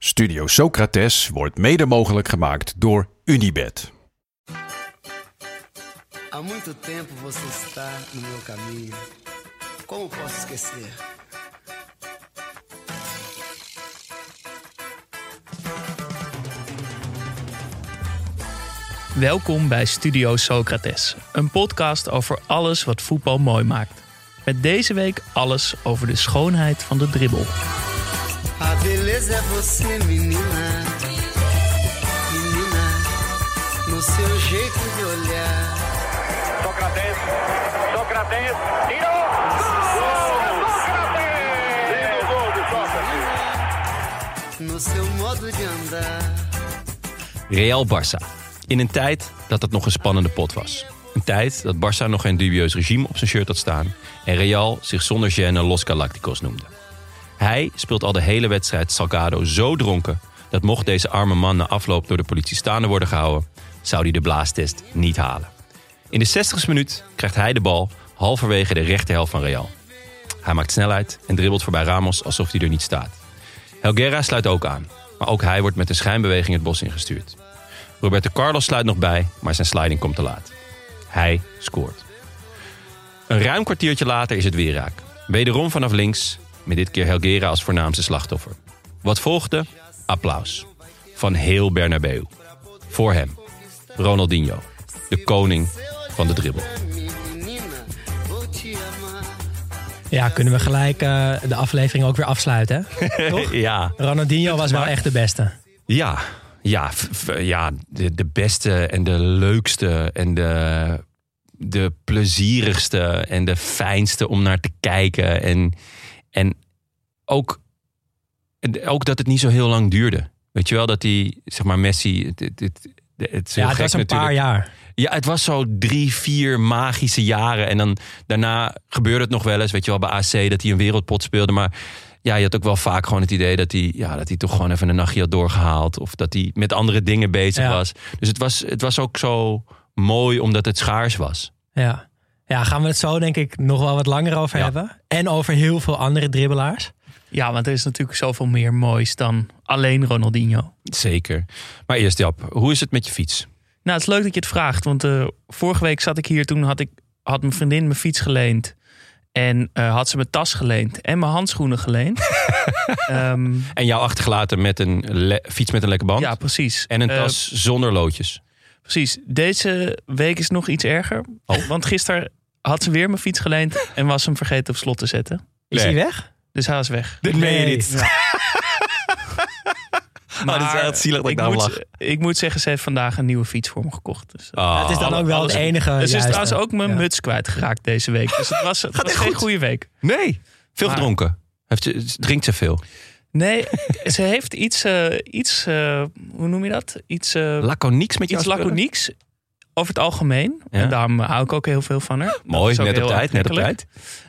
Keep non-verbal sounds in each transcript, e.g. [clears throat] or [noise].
Studio Socrates wordt mede mogelijk gemaakt door Unibed. Há muito tempo você está no meu caminho. Como posso esquecer? Welkom bij Studio Socrates, een podcast over alles wat voetbal mooi maakt. Met deze week alles over de schoonheid van de dribbel. Beleza é você, menina. Menina, no seu jeito de olhar. Sócrates, Sócrates, tiro. No seu modo de andar. Real Barça. In een tijd dat het nog een spannende pot was. Een tijd dat Barça nog geen dubieus regime op zijn shirt had staan. En Real zich zonder gêne Los Galacticos noemde. Hij speelt al de hele wedstrijd Salgado zo dronken. dat mocht deze arme man na afloop door de politie staande worden gehouden. zou hij de blaastest niet halen. In de 60ste minuut krijgt hij de bal halverwege de rechterhelft van Real. Hij maakt snelheid en dribbelt voorbij Ramos alsof hij er niet staat. Helguera sluit ook aan, maar ook hij wordt met een schijnbeweging het bos ingestuurd. Roberto Carlos sluit nog bij, maar zijn sliding komt te laat. Hij scoort. Een ruim kwartiertje later is het weer raak. Wederom vanaf links, met dit keer Helguera als voornaamste slachtoffer. Wat volgde? Applaus. Van heel Bernabeu. Voor hem, Ronaldinho, de koning van de dribbel. Ja, kunnen we gelijk eh, de aflevering ook weer afsluiten, hè? [laughs] Toch? Ja, Ronaldinho was wel echt de beste. ja, ja, ja de, de beste en de leukste en de, de plezierigste en de fijnste om naar te kijken. En, en ook, ook dat het niet zo heel lang duurde. Weet je wel, dat die, zeg maar, Messi... Het, het, het, het is Ja, het gek was een natuurlijk. paar jaar. Ja, het was zo drie, vier magische jaren. En dan daarna gebeurde het nog wel eens, weet je wel, bij AC dat hij een wereldpot speelde. Maar ja, je had ook wel vaak gewoon het idee dat hij, ja, dat hij toch gewoon even een nachtje had doorgehaald. Of dat hij met andere dingen bezig Ja. was. Dus het was, het was ook zo mooi omdat het schaars was. Ja. Ja, gaan we het zo denk ik nog wel wat langer over Ja. hebben. En over heel veel andere dribbelaars. Ja, want er is natuurlijk zoveel meer moois dan alleen Ronaldinho. Zeker. Maar eerst Jap, hoe is het met je fiets? Nou, het is leuk dat je het vraagt, want eh, vorige week zat ik hier, toen had, ik, had mijn vriendin mijn fiets geleend. En eh, had ze mijn tas geleend en mijn handschoenen geleend. [laughs] Ehm, En jou achtergelaten met een fiets met een lekke band. ja, precies. En een Eh, tas zonder loodjes. Precies. Deze week is nog iets erger. Oh. Want gisteren had ze weer mijn fiets geleend en was hem vergeten op slot te zetten. Is hij weg? Dus hij is weg. Dit meen je Nee. niet. [laughs] [laughs] Maar dit is echt zielig dat ik daarom moet, lach. Ik moet zeggen, ze heeft vandaag een nieuwe fiets voor me gekocht. Dus, eh, Ah, het is dan ook wel het enige ze is trouwens ook mijn Ja. muts kwijtgeraakt deze week. Dus het was, het was echt geen goed? goede week. Nee, veel Maar- gedronken. Heeft ze, drinkt ze veel? Nee, [laughs] ze heeft iets, eh, iets eh, hoe noem je dat? Iets, uh, Laconieks met jou iets laconieks over het algemeen. Ja. En daarom hou ik ook heel veel van haar. Dat Mooi, net op tijd, net op tijd.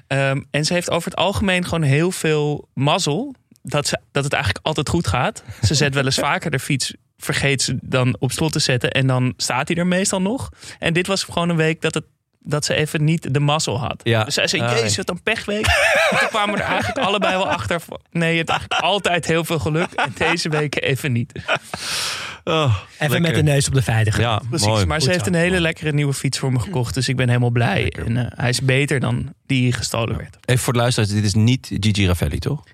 Ehm, en ze heeft over het algemeen gewoon heel veel mazzel. Dat, ze, dat het eigenlijk altijd goed gaat. Ze zet wel eens [laughs] vaker de fiets. Vergeet ze dan op slot te zetten. En dan staat hij er meestal nog. En dit was gewoon een week dat, het, dat ze even niet de mazzel had. Ja. Dus zij zei, Ah, jezus, wat een pechweek. [laughs] En Toen kwamen we er eigenlijk allebei wel achter. Nee, je hebt eigenlijk altijd heel veel geluk. En deze week even niet. Oh, Even lekker. met de neus op de feiten. gaan. Ja, Precies, mooi. maar Goed ze heeft zo. een hele lekkere nieuwe fiets voor me gekocht. Dus ik ben helemaal blij. En eh, hij is beter dan die gestolen werd. Even voor de luisteraars, dit is niet Gigi Raffelli, toch? [laughs]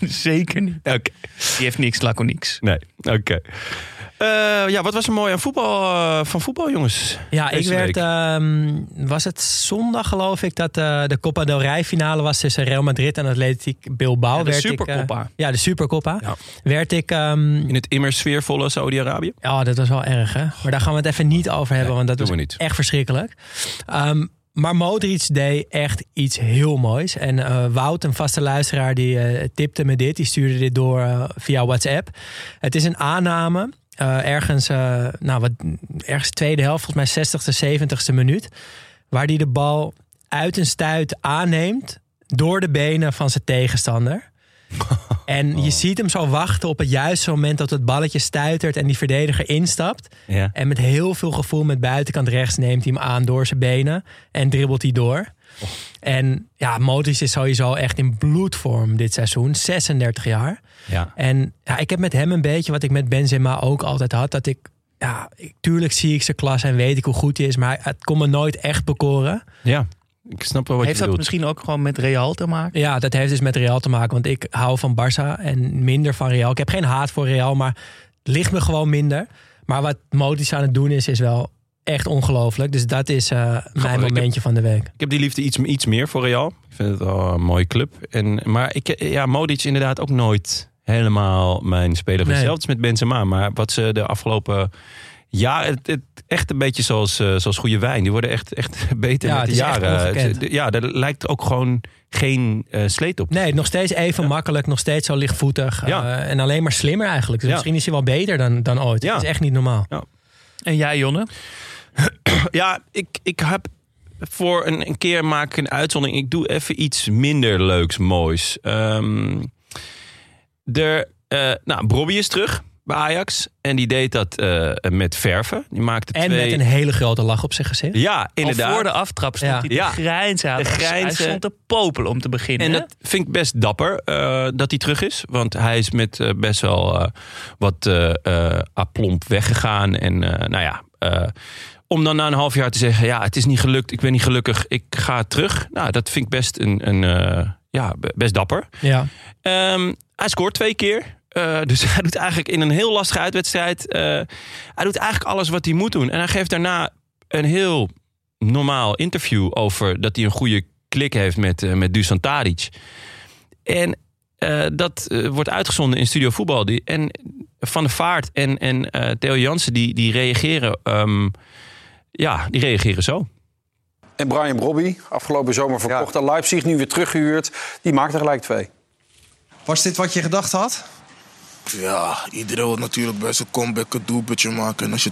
Zeker niet. Oké. Die heeft niks laconieks. Nee, oké. Ja, wat was er mooi aan voetbal, eh, van voetbal, jongens? Ja, ik werd. ehm, was het zondag, geloof ik, dat eh, de Copa del Rey finale was tussen Real Madrid en Atletico Bilbao. Ja, de werd ik, eh, ja, de Supercoppa. Ja. Werd ik. ehm, In het immer sfeervolle Saudi-Arabië? ja, dat was wel erg, hè? Maar daar gaan we het even niet over hebben, want dat niet. echt verschrikkelijk. Ehm, maar Modric deed echt iets heel moois. En eh, Wout, een vaste luisteraar, die eh, tipte me dit. Die stuurde dit door eh, via WhatsApp. Het is een aanname. Eh, ergens, eh, nou, wat, ergens tweede helft, volgens mij 60ste, 70ste minuut. Waar hij de bal uit een stuit aanneemt door de benen van zijn tegenstander. [laughs] En je ziet hem zo wachten op het juiste moment dat het balletje stuitert en die verdediger instapt. Ja. En met heel veel gevoel met buitenkant rechts neemt hij hem aan door zijn benen en dribbelt hij door. En ja, Modric is sowieso echt in bloedvorm dit seizoen. 36 jaar. Ja. En ja, ik heb met hem een beetje wat ik met Benzema ook altijd had. Dat ik, ja, ik, tuurlijk zie ik zijn klas en weet ik hoe goed hij is. Maar het kon me nooit echt bekoren. ja, ik snap wel wat Heeft je dat bedoelt. misschien ook gewoon met Real te maken? Ja, dat heeft dus met Real te maken. Want ik hou van Barça en minder van Real. Ik heb geen haat voor Real, maar het ligt me gewoon minder. Maar wat Modric aan het doen is, is wel echt ongelooflijk. Dus dat is eh, mijn heb- momentje van de week. Ik heb die liefde iets, iets meer voor Real. Ik vind het wel een mooie club. En, maar ik, ja, Modric inderdaad ook nooit helemaal mijn speler. Nee. Zelfs met Benzema. Maar wat ze de afgelopen jaren... Het, het, echt een beetje zoals, eh, zoals goede wijn. Die worden echt, echt [laughs] beter Ja, met de jaren. Ja, er lijkt ook gewoon geen eh, sleet op. Nee, nog steeds even makkelijk, nog steeds zo lichtvoetig. Ja. en alleen maar slimmer eigenlijk. Dus Ja. misschien is hij wel beter dan, dan ooit. Ja. Dat is echt niet normaal. En jij, Jonne? [clears throat] Ja, ik, ik heb voor een, een keer maak ik een uitzondering. Ik doe even iets minder leuks, moois. Ehm er, eh, nou, Bobby is terug bij Ajax. En die deed dat eh, met verven. Die maakte En twee... met een hele grote lach op zijn gezicht. Ja, inderdaad. Al voor de aftrap stond Ja. hij te Ja. grijnzen. Hij, grijnzen. hij stond te popelen om te beginnen. En dat vind ik best dapper eh, dat hij terug is. Want hij is met best wel eh, wat aplomp weggegaan. En eh, nou ja, eh, om dan na een half jaar te zeggen... ja, het is niet gelukt, ik ben niet gelukkig, ik ga terug. Nou, dat vind ik best, een, een, eh, ja, be- best dapper. Ja. Ehm, hij scoort twee keer. Eh, dus [laughs] hij doet eigenlijk in een heel lastige uitwedstrijd... eh, hij doet eigenlijk alles wat hij moet doen. En hij geeft daarna een heel normaal interview... over dat hij een goede klik heeft met, met Dusan Tadic. En dat wordt uitgezonden in Studio Voetbal. Die, en Van der Vaart en, en eh, Theo Jansen die, die reageren... ehm, ja, die reageren zo. En Brian Brobby, afgelopen zomer verkocht aan Leipzig, nu weer teruggehuurd. Die maakte gelijk twee. Was dit wat je gedacht had? Ja, iedereen wil natuurlijk bij zijn comeback een doelpuntje maken. En als, je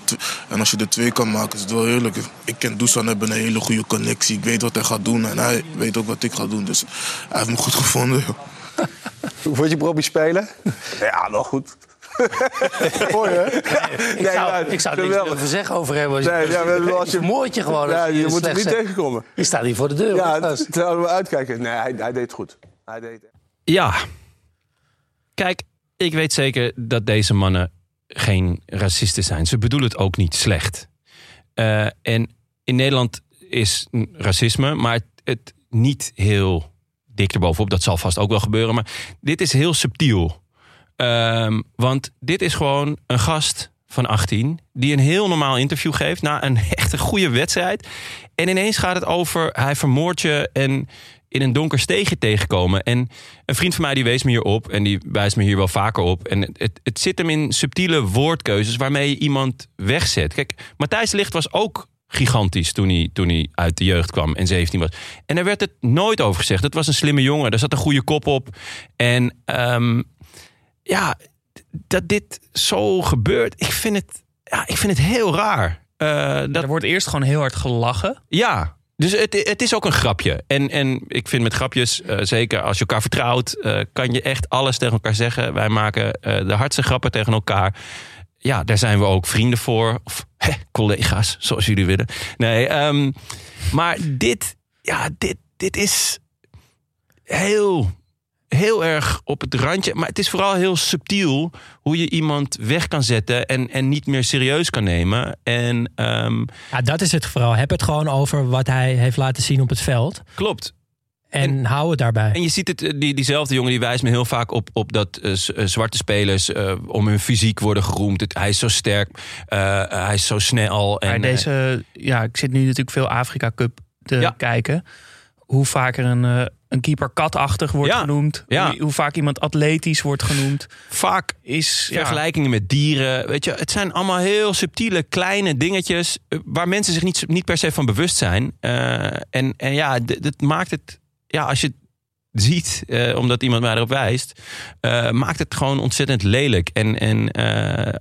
en als je er twee kan maken, is het wel heerlijk. Ik ken Dusan, hebben een hele goede connectie. Ik weet wat hij gaat doen en hij weet ook wat ik ga doen. Dus hij heeft me goed gevonden. joh. [laughs] Hoe vond je Brobby spelen? Ja, wel goed. Mooi hè? Ik zou, ik zou niks durven zeggen over hem. Als je, Nee, ja, maar als je- Moord je gewoon. Ja, je moet er niet zegt. tegenkomen. Je staat hier voor de deur. Ja, zouden we uitkijken. Nee, hij, hij deed het goed. Hij deed het. Ja. Kijk, ik weet zeker dat deze mannen geen racisten zijn. Ze bedoelen het ook niet slecht. Eh, en in Nederland is racisme, maar het, het niet heel dik erbovenop. Dat zal vast ook wel gebeuren. Maar dit is heel subtiel. Ehm, want dit is gewoon een gast van 18 die een heel normaal interview geeft na een [laughs] echt een goede wedstrijd. En ineens gaat het over hij vermoordt je en in een donker steegje tegenkomen. En een vriend van mij die wees me hier op en die wijst me hier wel vaker op. En het, het, zit hem in subtiele woordkeuzes waarmee je iemand wegzet. Kijk, Matthijs Ligt was ook gigantisch toen hij, toen hij uit de jeugd kwam en 17 was. En daar werd het nooit over gezegd. Het was een slimme jongen, daar zat een goede kop op. En ehm, ja, dat dit zo gebeurt, ik vind het, ja, ik vind het heel raar. Eh, dat, Er wordt eerst gewoon heel hard gelachen. ja, dus het, het is ook een grapje. En, en ik vind met grapjes, eh, zeker als je elkaar vertrouwt, eh, kan je echt alles tegen elkaar zeggen. Wij maken de hardste grappen tegen elkaar. Ja, daar zijn we ook vrienden voor. Of [laughs] collega's, zoals jullie willen. Nee, ehm, maar dit, ja, dit, dit is heel, heel erg op het randje. Maar het is vooral heel subtiel hoe je iemand weg kan zetten en, en niet meer serieus kan nemen. En ehm, ja, dat is het vooral. Heb het gewoon over wat hij heeft laten zien op het veld. klopt. En, hou het daarbij. En je ziet het, eh, die, diezelfde jongen die wijst me heel vaak op, op dat eh, eh, zwarte spelers eh, om hun fysiek worden geroemd. Het, hij is zo sterk, hij is zo snel. En, Maar deze, ja, ik zit nu natuurlijk veel Afrika Cup te Ja. kijken. Hoe vaak er een, eh, een keeper katachtig wordt Ja. genoemd. Ja. Hoe, hoe vaak iemand atletisch wordt genoemd. vaak Is ja, vergelijkingen met dieren. Weet je, het zijn allemaal heel subtiele kleine dingetjes eh, waar mensen zich niet, niet per se van bewust zijn. Eh, en, en ja, dat maakt het, ja, als je het ziet, eh, omdat iemand mij erop wijst, maakt het gewoon ontzettend lelijk. En, en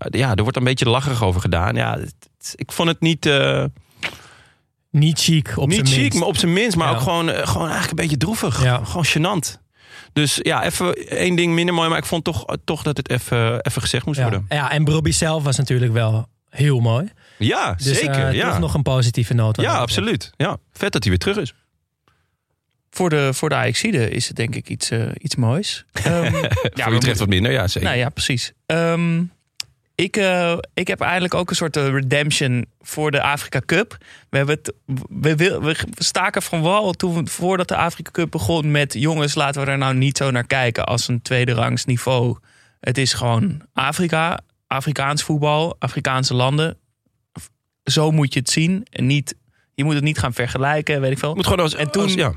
ja, er wordt een beetje lacherig over gedaan. Ja, het- ik vond het niet. Eh, Niet chic op niet zijn chic, minst. maar op zijn minst. Maar Ja. ook gewoon, eh, gewoon eigenlijk een beetje droevig. Ja. Gewoon gênant. Dus ja, even één ding minder mooi. Maar ik vond toch, toch dat het even, even gezegd moest Ja. worden. ja, en Brobby zelf was natuurlijk wel heel mooi. Ja, Dus zeker. eh, ja, toch nog een positieve noot. ja absoluut. Ja, vet dat hij weer terug is. voor de, voor de Ajaxide is het denk ik iets, eh, iets moois. [laughs] Ehm, Voor we Utrecht wat minder, ja zeker. Nou ja, precies. Ehm, ik, eh, ik heb eigenlijk ook een soort eh, redemption voor de Afrika Cup. We, hebben het, we, wil- we staken van wal toen voordat de Afrika Cup begon met... jongens, laten we er nou niet zo naar kijken als een tweede rangs niveau. Het is gewoon Afrika, Afrikaans voetbal, Afrikaanse landen. Zo moet je het zien. En niet, je moet het niet gaan vergelijken, weet ik veel. Moet gewoon als, En toen- als- ja.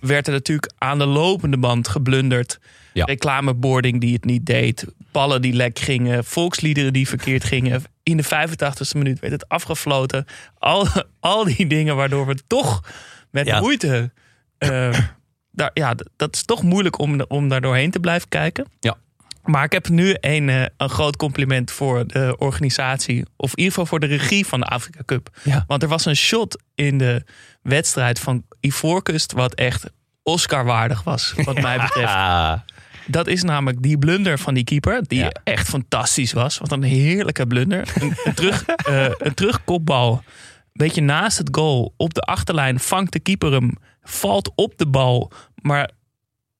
werd er natuurlijk aan de lopende band geblunderd. Ja. Reclameboarding die het niet deed. Ballen die lek gingen. Volksliederen die verkeerd gingen. In de 85ste minuut werd het afgefloten. Al, [laughs] al die dingen waardoor we toch met Ja. moeite... eh, [coughs] daar, ja, dat is toch moeilijk om, om daar doorheen te blijven kijken. Ja. Maar ik heb nu een, eh, een groot compliment voor de organisatie. Of in ieder geval voor de regie van de Afrika Cup. Ja. Want er was een shot in de wedstrijd van Ivoorkust... wat echt Oscar-waardig was, wat mij [laughs] betreft. Ah, Dat is namelijk die blunder van die keeper. Die Ja. echt fantastisch was. Wat een heerlijke blunder. Een, een, terug, [laughs] eh, een terugkopbal. Een beetje naast het goal. Op de achterlijn vangt de keeper hem. Valt op de bal. Maar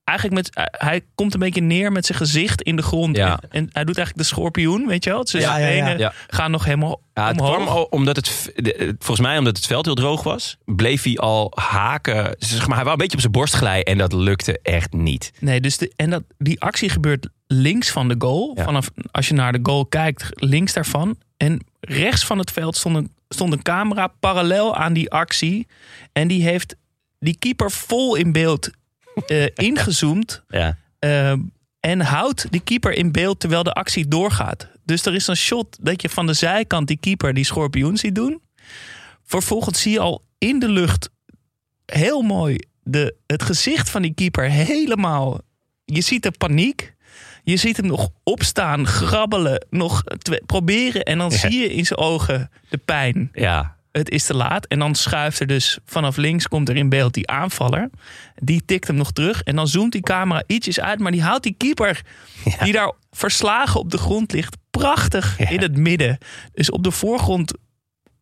eigenlijk met, hij komt een beetje neer met zijn gezicht in de grond. Ja. En, en hij doet eigenlijk de schorpioen, weet je wel. Dus Ja, zijn ja, ja. benen Ja. gaan nog helemaal Ja, het omhoog. kwam al omdat het, eh, volgens mij omdat het veld heel droog was, bleef hij al haken. Zeg maar, hij wou een beetje op zijn borst glijden en dat lukte echt niet. Nee, dus de, en dat, die actie gebeurt links van de goal. Ja. Vanaf, als je naar de goal kijkt, links daarvan. En rechts van het veld stond een, stond een camera parallel aan die actie. En die heeft die keeper vol in beeld eh, ingezoomd. Ja. eh, en houdt die keeper in beeld terwijl de actie doorgaat. Dus er is een shot dat je van de zijkant die keeper die schorpioen ziet doen. Vervolgens zie je al in de lucht heel mooi de, het gezicht van die keeper helemaal. Je ziet de paniek. Je ziet hem nog opstaan, grabbelen, nog proberen. En dan Ja. zie je in zijn ogen de pijn. Ja. Het is te laat. En dan schuift er dus vanaf links komt er in beeld die aanvaller. Die tikt hem nog terug. En dan zoomt die camera ietsjes uit. Maar die houdt die keeper [laughs] die daar verslagen op de grond ligt. Prachtig Ja. in het midden. Dus op de voorgrond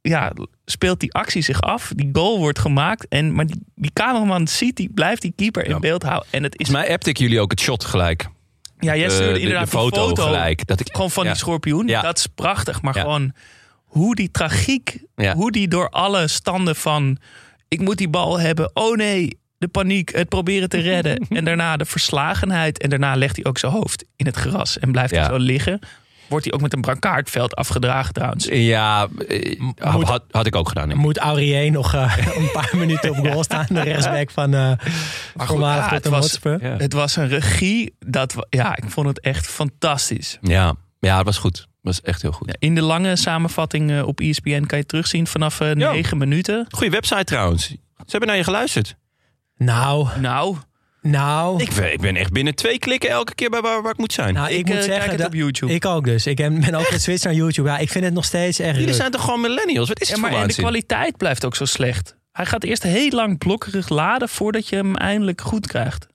ja, speelt die actie zich af. Die goal wordt gemaakt. En, maar die, die cameraman ziet, die blijft die keeper Ja. in beeld houden. En het is, Volgens mij appte ik jullie ook het shot gelijk. ja, jij Eh, stuurde de- inderdaad de foto, gelijk. Dat ik, gewoon van die schorpioen. Ja. Dat is prachtig. Maar gewoon hoe die tragiek, Ja. hoe die door alle standen van... ik moet die bal hebben, oh nee, de paniek, het proberen te redden. [laughs] en daarna de verslagenheid. En daarna legt hij ook zijn hoofd in het gras en blijft Ja. hij zo liggen. Wordt hij ook met een brancardveld afgedragen trouwens. Ja, eh, Moet- had, had ik ook gedaan. Moet Aurier nog eh, [laughs] een paar minuten op goal staan. De rechtsback van eh goed, voormalig ja, het Tottenham was- Hotspur. Ja. Het was een regie, dat, ja, ik vond het echt fantastisch. Ja. ja, het was goed. Het was echt heel goed. Ja, in de lange samenvatting eh, op ESPN kan je terugzien vanaf eh, Ja. negen minuten. Goeie website trouwens. Ze hebben naar je geluisterd. Nou, Nou, nou. Ik ben, ik ben echt binnen twee klikken elke keer bij waar, waar ik moet zijn. nou, ik, ik, moet eh, zeggen kijk het dat op YouTube. ik ook dus. Ik ben ben ook geswitcht naar YouTube. Ja, ik vind het nog steeds echt Jullie leuk. zijn toch gewoon millennials? Wat is Ja, het maar voor en de kwaliteit blijft ook zo slecht. Hij gaat eerst heel lang blokkerig laden voordat je hem eindelijk goed krijgt.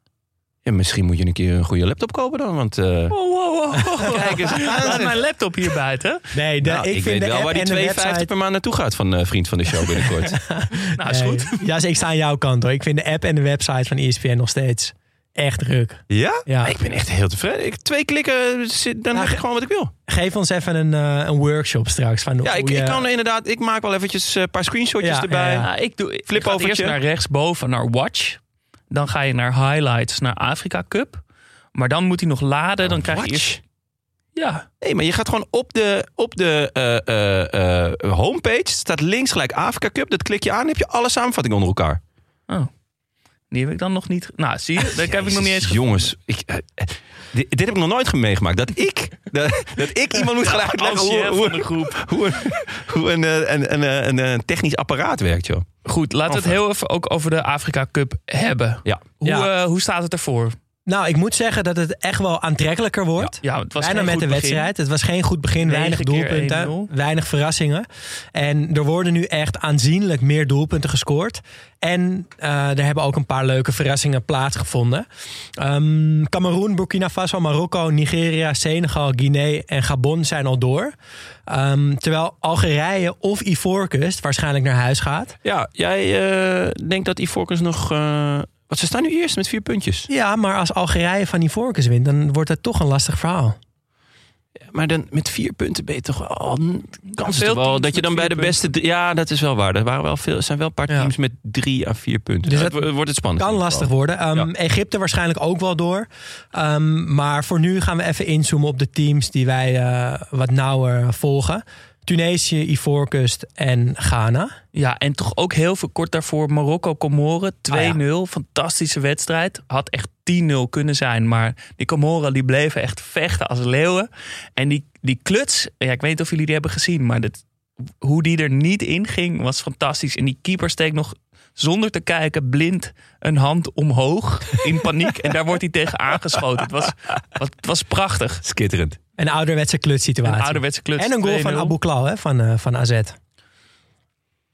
Ja, misschien moet je een keer een goede laptop kopen dan. Want eh, Wow, wow, wow. Kijk eens aan, Laat mijn laptop hier buiten. Nee, de, nou, ik, ik, vind weet de wel waar die en de 2,50 website... per maand naartoe gaat van eh, vriend van de show binnenkort. [laughs] Nou, is Nee. goed. Ja, dus ik sta aan jouw kant hoor. Ik vind de app en de website van ESPN nog steeds echt druk. ja? Ja. Ik ben echt heel tevreden. Ik, twee klikken, dan Nou, heb ik gewoon wat ik wil. Geef ons even een, eh, een workshop straks. Van Ja, ik, je- ik kan inderdaad, ik maak wel eventjes een paar screenshotjes Ja, erbij. ja, ja. Nou, ik doe ik Flip ga overtje. eerst naar rechtsboven naar Watch. Dan ga je naar Highlights naar Afrika Cup. Maar dan moet hij nog laden. Dan krijg je Oh, eerst... Ja, Nee, maar je gaat gewoon op de, op de eh, eh, homepage, staat links gelijk Afrika Cup. Dat klik je aan, heb je alle samenvattingen onder elkaar. oh. Die heb ik dan nog niet... Nou, zie je? Dat heb ik nog niet eens... ge- Jongens, ik, eh, eh, dit, dit heb ik nog nooit meegemaakt. Dat ik, dat, dat ik [laughs] iemand moet gaan uitleggen hoe, hoe, de groep. hoe, een- hoe een, eh, een, een, een, een, een technisch apparaat werkt, joh. Goed, laten we het heel even ook over de Afrika Cup hebben. Ja. Hoe, Ja. hoe staat het ervoor? Nou, ik moet zeggen dat het echt wel aantrekkelijker wordt. Ja, het was Bijna geen met goed de begin. wedstrijd. Het was geen goed begin, weinig doelpunten, 1-0. weinig verrassingen. En er worden nu echt aanzienlijk meer doelpunten gescoord. En eh, er hebben ook een paar leuke verrassingen plaatsgevonden. Ehm Cameroen, Burkina Faso, Marokko, Nigeria, Senegal, Guinea en Gabon zijn al door. Ehm, terwijl Algerije of Ivoorkust waarschijnlijk naar huis gaat. Ja, jij eh, denkt dat Ivorcus nog eh, Want ze staan nu eerst met vier puntjes. Ja, maar als Algerije van die Ivoorkust wint, dan wordt het toch een lastig verhaal. Maar dan met vier punten ben je toch wel... Kans veel toch wel dat je dan bij de beste... drie- Ja, dat is wel waar. Er waren wel veel, er zijn wel een paar Ja. teams met drie à vier punten. Dus het het wordt het spannend. Kan lastig worden. Ehm, Ja. Egypte waarschijnlijk ook wel door. Ehm, maar voor nu gaan we even inzoomen op de teams die wij eh, wat nauwer volgen. Tunesië, Ivoorkust en Ghana. Ja, en toch ook heel veel kort daarvoor Marokko-Comoren. 2-0, Ah, fantastische wedstrijd. Had echt 10-0 kunnen zijn. Maar die Comoren die bleven echt vechten als leeuwen. En die, die kluts, ja, ik weet niet of jullie die hebben gezien. Maar dit, hoe die er niet in ging, was fantastisch. En die keeper steekt nog zonder te kijken blind een hand omhoog in paniek. en daar wordt hij tegen aangeschoten. Het was, wat- het was prachtig. Schitterend. Een ouderwetse klutsituatie. Een ouderwetse kluts. En een goal 2-0. van Abu Klal hè, van, eh, van AZ.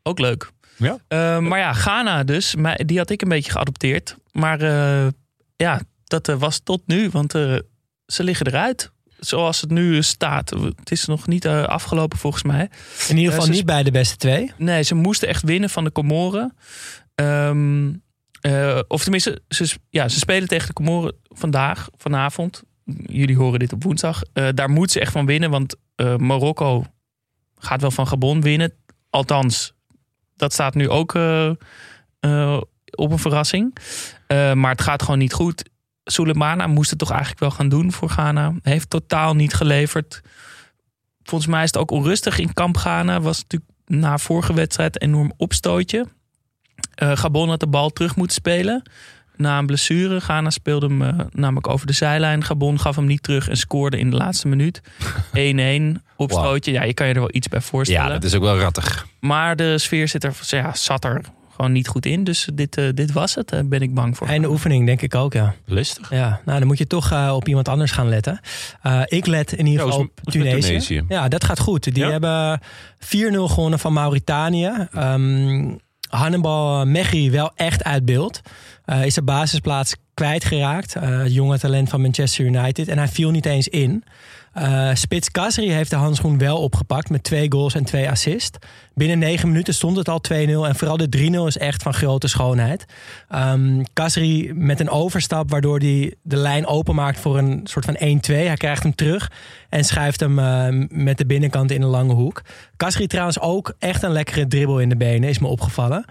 Ook leuk. Ja. Eh, maar ja, Ghana dus. Maar die had ik een beetje geadopteerd. Maar eh, ja, dat eh, was tot nu. Want eh, ze liggen eruit. Zoals het nu staat. Het is nog niet eh, afgelopen volgens mij. In ieder geval ze- niet bij de beste twee. Nee, ze moesten echt winnen van de Comoren. Ehm, eh, of tenminste, ze, ja, ze spelen tegen de Comoren vandaag, vanavond. Jullie horen dit op woensdag. Eh, daar moeten ze echt van winnen, want eh, Marokko gaat wel van Gabon winnen. Althans, dat staat nu ook eh, eh, op een verrassing. Eh, maar het gaat gewoon niet goed. Soulemana moest het toch eigenlijk wel gaan doen voor Ghana. Heeft totaal niet geleverd. Volgens mij is het ook onrustig in kamp Ghana. Was natuurlijk na vorige wedstrijd een enorm opstootje. Eh, Gabon had de bal terug moeten spelen. Na een blessure. Ghana speelde hem eh, namelijk over de zijlijn. Gabon gaf hem niet terug en scoorde in de laatste minuut. [laughs] 1-1 opstootje. Ja, je kan je er wel iets bij voorstellen. Ja, dat is ook wel rattig. Maar de sfeer zit er, ja, zat er gewoon niet goed in. Dus dit, eh, dit was het. Daar ben ik bang voor. Einde oefening denk ik ook, ja. Lustig. Ja, nou dan moet je toch eh, op iemand anders gaan letten. Eh, ik let in ieder geval op Tunesië. Tunesië? Ja, dat gaat goed. Die Ja? hebben 4-0 gewonnen van Mauritanië. Ehm Hannibal Mechri wel echt uit beeld. Eh, is de basisplaats kwijtgeraakt. Eh, het jonge talent van Manchester United. En hij viel niet eens in. Eh Spits Kasri heeft de handschoen wel opgepakt met twee goals en twee assists. Binnen negen minuten stond het al 2-0. En vooral de 3-0 is echt van grote schoonheid. Ehm Kasri met een overstap waardoor hij de lijn openmaakt voor een soort van 1-2. Hij krijgt hem terug en schuift hem eh, met de binnenkant in een lange hoek. Kasri trouwens ook echt een lekkere dribbel in de benen, is me opgevallen.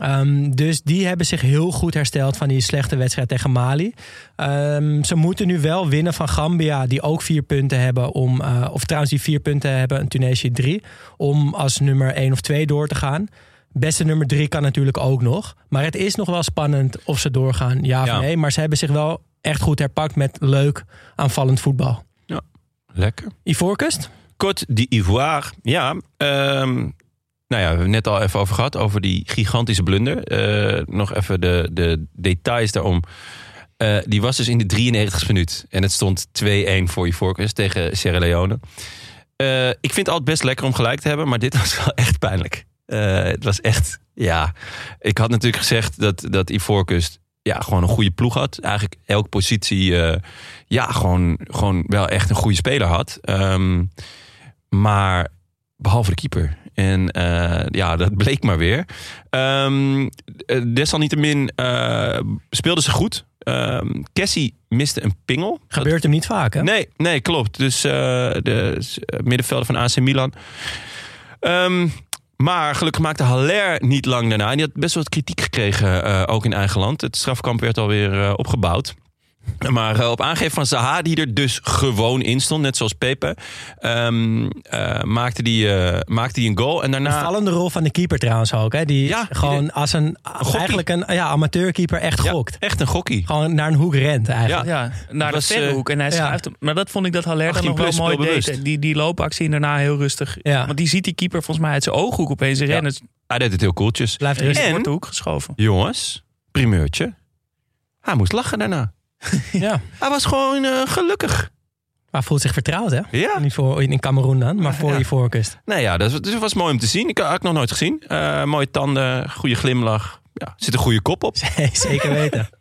Ehm, dus die hebben zich heel goed hersteld van die slechte wedstrijd tegen Mali. Ehm, ze moeten nu wel winnen van Gambia, die ook vier punten hebben. Om, eh, of trouwens, die vier punten hebben, en Tunesië drie. Om als nummer één of twee door te gaan. Beste nummer drie kan natuurlijk ook nog. Maar het is nog wel spannend of ze doorgaan, ja of Ja. nee. Maar ze hebben zich wel echt goed herpakt met leuk aanvallend voetbal. Lekker. Ivoorkust? Côte d'Ivoire. Ja, ehm, nou ja, we hebben het net al even over gehad. Over die gigantische blunder. Eh, nog even de, de details daarom. Eh, die was dus in de 93e minuut. En het stond 2-1 voor Ivoorkust tegen Sierra Leone. Eh, ik vind het altijd best lekker om gelijk te hebben. Maar dit was [laughs] wel echt pijnlijk. Eh, het was echt, ja. Ik had natuurlijk gezegd dat, dat Ivoorkust ja, gewoon een goede ploeg had. Eigenlijk elke positie ja, gewoon, gewoon wel echt een goede speler had. Ehm, maar behalve de keeper. En ja, dat bleek maar weer. Ehm, eh, desalniettemin speelden ze goed. Ehm Cassie miste een pingel. Gebeurt hem niet vaak, hè? Nee, nee, klopt. Dus eh, de eh, middenvelder van AC Milan. Ehm, maar gelukkig maakte Haller niet lang daarna. En die had best wel wat kritiek gekregen, eh, ook in eigen land. Het strafkamp werd alweer opgebouwd. Maar eh, op aangeven van Zaha, die er dus gewoon in stond, net zoals Pepe, ehm, eh, maakte die, eh, maakte die een goal. En daarna. Een vallende rol van de keeper trouwens ook. Hè? Die Ja, die gewoon de- als een, eigenlijk een ja, amateurkeeper echt Ja, gokt. echt een gokkie. Gewoon naar een hoek rent eigenlijk. Ja, naar de was, verhoek. En hij ja. schuift hem. Maar dat vond ik dat Haller dan 18 nog wel mooi deed. Die, die loopactie en daarna heel rustig. Ja. Want die ziet die keeper volgens mij uit zijn ooghoek opeens rennen. Hij deed het heel cooltjes. Blijft rustig. En- de hoek geschoven. Jongens, primeurtje. Hij moest lachen daarna. [laughs] Ja. Hij was gewoon eh, gelukkig. Maar voelt zich vertrouwd, hè? Ja. Niet voor, in Cameroen dan, maar voor Ja. je voorkust. Nou ja, dat was, het was mooi om te zien. Ik had ik nog nooit gezien. Eh, mooie tanden, goede glimlach. Ja, zit een goede kop op. [laughs] Zeker weten. [laughs]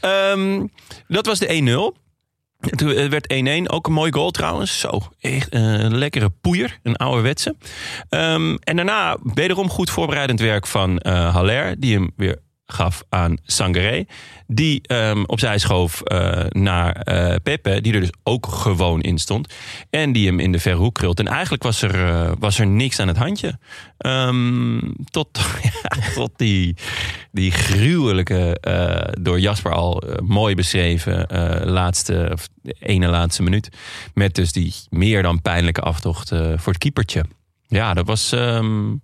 Ehm, dat was de 1-0. En Toen het werd 1-1. Ook een mooi goal trouwens. Zo, echt eh, een lekkere poeier. Een ouderwetse. Ehm en daarna wederom goed voorbereidend werk van eh Haller. Die hem weer gaf aan Sangaré. Die ehm, opzij schoof eh, naar eh, Pepe, die er dus ook gewoon in stond. En die hem in de verre hoek krult. En eigenlijk was er, eh, was er niks aan het handje. Ehm, tot, [laughs] tot die, die gruwelijke, door Jasper al mooi beschreven, laatste, ene laatste minuut. Met dus die meer dan pijnlijke aftocht voor het keepertje. Ja, dat was ehm,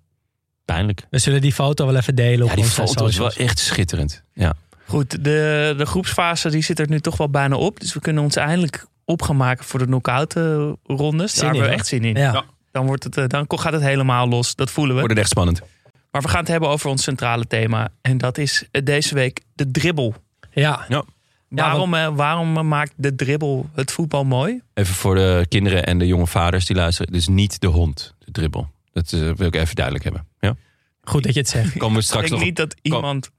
pijnlijk. We zullen die foto wel even delen op Ja, die onze foto is wel echt schitterend. Ja. Goed, de, de groepsfase die zit er nu toch wel bijna op. Dus we kunnen ons eindelijk op gaan maken voor de knock-out eh, rondes. Zin Daar hebben in, we echt zin in. Ja. Dan, wordt het, eh, dan gaat het helemaal los. Dat voelen we. Wordt het echt spannend. Maar we gaan het hebben over ons centrale thema. En dat is eh, deze week de dribbel. Ja. Ja. Waarom, waarom maakt de dribbel het voetbal mooi? Even voor de kinderen en de jonge vaders die luisteren. Het is niet de hond, de dribbel. Dat wil ik even duidelijk hebben. Goed dat je het zegt. [laughs] Komen we Ik straks denk nog... niet dat iemand... [laughs]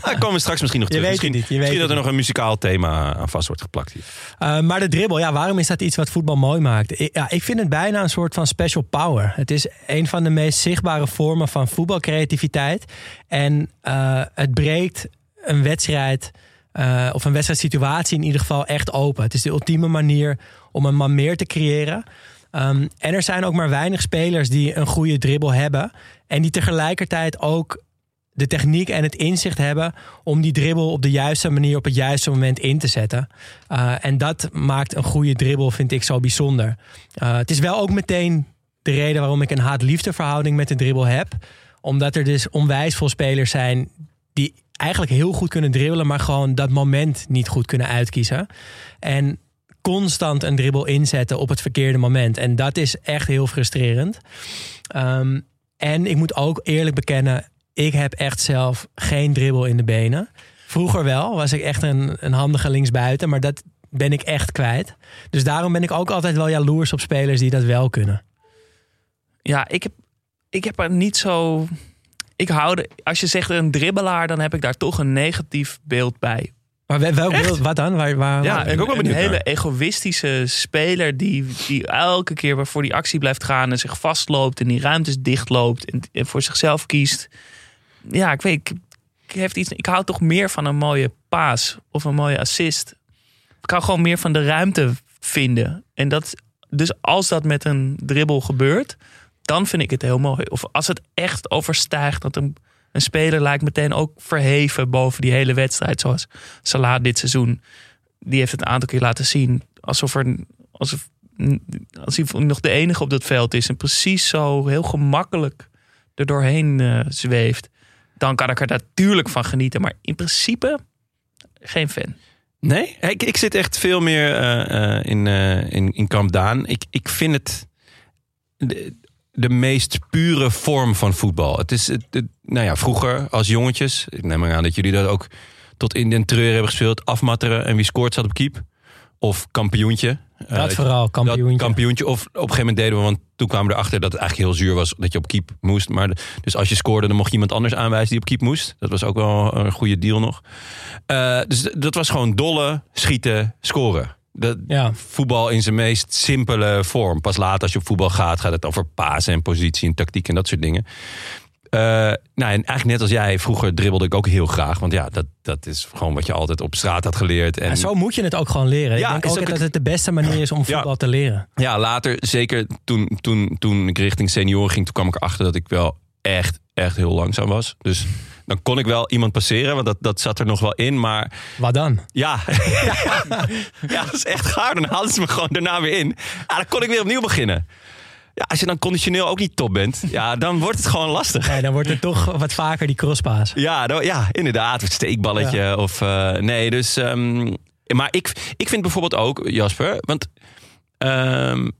Ah, komen we straks misschien nog Je terug. weet het misschien niet, je weet misschien dat er nog een muzikaal thema aan vast wordt geplakt hier. Uh, maar de dribbel, ja, waarom is dat iets wat voetbal mooi maakt? Ik, ja, ik vind het bijna een soort van special power. Het is een van de meest zichtbare vormen van voetbalcreativiteit. En uh, het breekt een wedstrijd, uh, of een wedstrijdsituatie in ieder geval echt open. Het is de ultieme manier om een man meer te creëren. Um, en er zijn ook maar weinig spelers die een goede dribbel hebben. En die tegelijkertijd ook de techniek en het inzicht hebben om die dribbel op de juiste manier op het juiste moment in te zetten. Uh, en dat maakt een goede dribbel, vind ik, zo bijzonder. Uh, het is wel ook meteen de reden waarom ik een haat-liefde verhouding met de dribbel heb. Omdat er dus onwijs veel spelers zijn die eigenlijk heel goed kunnen dribbelen, maar gewoon dat moment niet goed kunnen uitkiezen. En constant een dribbel inzetten op het verkeerde moment. En dat is echt heel frustrerend. Um, en ik moet ook eerlijk bekennen, ik heb echt zelf geen dribbel in de benen. Vroeger wel, was ik echt een, een handige linksbuiten, maar dat ben ik echt kwijt. Dus daarom ben ik ook altijd wel jaloers op spelers die dat wel kunnen. Ja, ik heb, ik heb er niet zo. Ik hou de, als je zegt een dribbelaar, dan heb ik daar toch een negatief beeld bij. Maar welk beeld? Wat dan? Waar, waar, ja, waar een, een hele naar. egoïstische speler die, die elke keer waarvoor die actie blijft gaan en zich vastloopt en die ruimtes dichtloopt en, en voor zichzelf kiest. Ja, ik weet, ik, ik, heeft iets, ik hou toch meer van een mooie paas of een mooie assist. Ik hou gewoon meer van de ruimte vinden. En dat, dus als dat met een dribbel gebeurt, dan vind ik het heel mooi. Of als het echt overstijgt dat een, een speler lijkt meteen ook verheven boven die hele wedstrijd. Zoals Salah dit seizoen. Die heeft het een aantal keer laten zien. Alsof, er, alsof als hij nog de enige op dat veld is. En precies zo heel gemakkelijk er doorheen uh, zweeft. Dan kan ik er natuurlijk van genieten. Maar in principe geen fan. Nee, ik, ik zit echt veel meer uh, uh, in, in, in Kamp Daan. Ik, ik vind het de, meest pure vorm van voetbal. Het is, het, het, nou ja, vroeger als jongetjes, ik neem maar aan dat jullie dat ook tot in den treur hebben gespeeld. Afmatteren en wie scoort zat op keep. Of kampioentje. Dat uh, vooral, kampioentje. Dat kampioentje. Of op een gegeven moment deden we, want toen kwamen we erachter dat het eigenlijk heel zuur was dat je op keep moest. Maar de, dus als je scoorde, dan mocht je iemand anders aanwijzen die op keep moest. Dat was ook wel een goede deal nog. Uh, dus dat was gewoon dolle, schieten, scoren. Dat, ja. Voetbal in zijn meest simpele vorm. Pas later als je op voetbal gaat, gaat het over pasen en positie en tactiek en dat soort dingen. Uh, nou, en eigenlijk net als jij, vroeger dribbelde ik ook heel graag. Want ja, dat, dat is gewoon wat je altijd op straat had geleerd. En, en zo moet je het ook gewoon leren. Ja, ik denk ook, ook dat het de beste manier is om voetbal ja. te leren. Ja, later, zeker toen, toen, toen ik richting senioren ging, toen kwam ik erachter dat ik wel echt, echt heel langzaam was. Dus dan kon ik wel iemand passeren, want dat, dat zat er nog wel in. Maar wat dan? Ja, [laughs] ja dat is echt gaar. Dan haalden ze me gewoon daarna weer in. Ja, dan kon ik weer opnieuw beginnen. Ja, als je dan conditioneel ook niet top bent, ja, dan wordt het gewoon lastig. Nee, dan wordt het toch wat vaker die crosspaas. Ja, dan, ja inderdaad. Het steekballetje. Ja. Of, uh, nee, dus. Um, maar ik, ik vind bijvoorbeeld ook, Jasper, want. Um,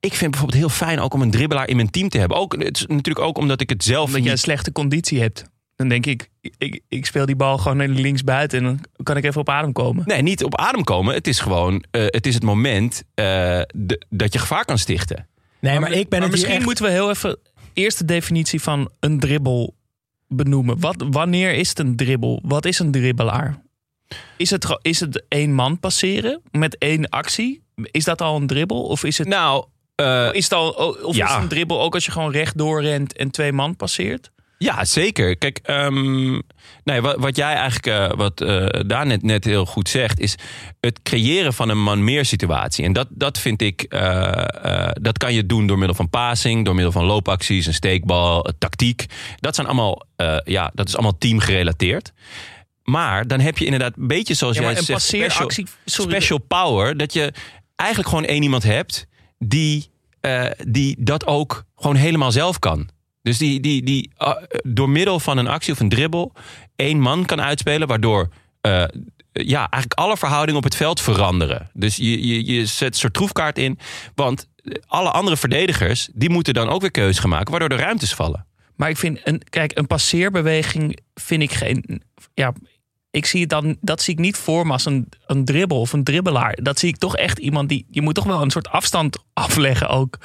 ik vind bijvoorbeeld heel fijn ook om een dribbelaar in mijn team te hebben. Ook, het is natuurlijk ook omdat ik het zelf. Omdat je een slechte conditie hebt. Dan denk ik, ik, ik speel die bal gewoon links buiten en dan kan ik even op adem komen. Nee, niet op adem komen. Het is gewoon, uh, het is het moment uh, de, dat je gevaar kan stichten. Nee, maar, maar ik ben maar het misschien echt... moeten we heel even eerst de definitie van een dribbel benoemen. Wat, wanneer is het een dribbel? Wat is een dribbelaar? Is het, is het één man passeren met één actie? Is dat al een dribbel? Of is het, nou, uh, is het al, of ja. is het een dribbel ook als je gewoon rechtdoor rent en twee man passeert? Ja, zeker. Kijk, ehm, nee, wat, wat jij eigenlijk, eh, wat eh daar net, net heel goed zegt, is het creëren van een man-meer situatie. En dat, dat vind ik, eh, dat kan je doen door middel van passing, door middel van loopacties, een steekbal, tactiek. Dat zijn allemaal, ja, dat is allemaal teamgerelateerd. Maar dan heb je inderdaad een beetje zoals Ja, jij een zegt, special, special power. Dat je eigenlijk gewoon één iemand hebt die, die dat ook gewoon helemaal zelf kan. Dus die, die, die eh, door middel van een actie of een dribbel één man kan uitspelen, waardoor eh, ja, eigenlijk alle verhoudingen op het veld veranderen. Dus je, je, je zet een soort troefkaart in, want alle andere verdedigers die moeten dan ook weer keuzes maken, waardoor de ruimtes vallen. Maar ik vind, een, kijk, een passeerbeweging vind ik geen. Ja, ik zie het dan, dat zie ik niet voor me als een, een dribbel of een dribbelaar. Dat zie ik toch echt iemand die. Je moet toch wel een soort afstand afleggen ook.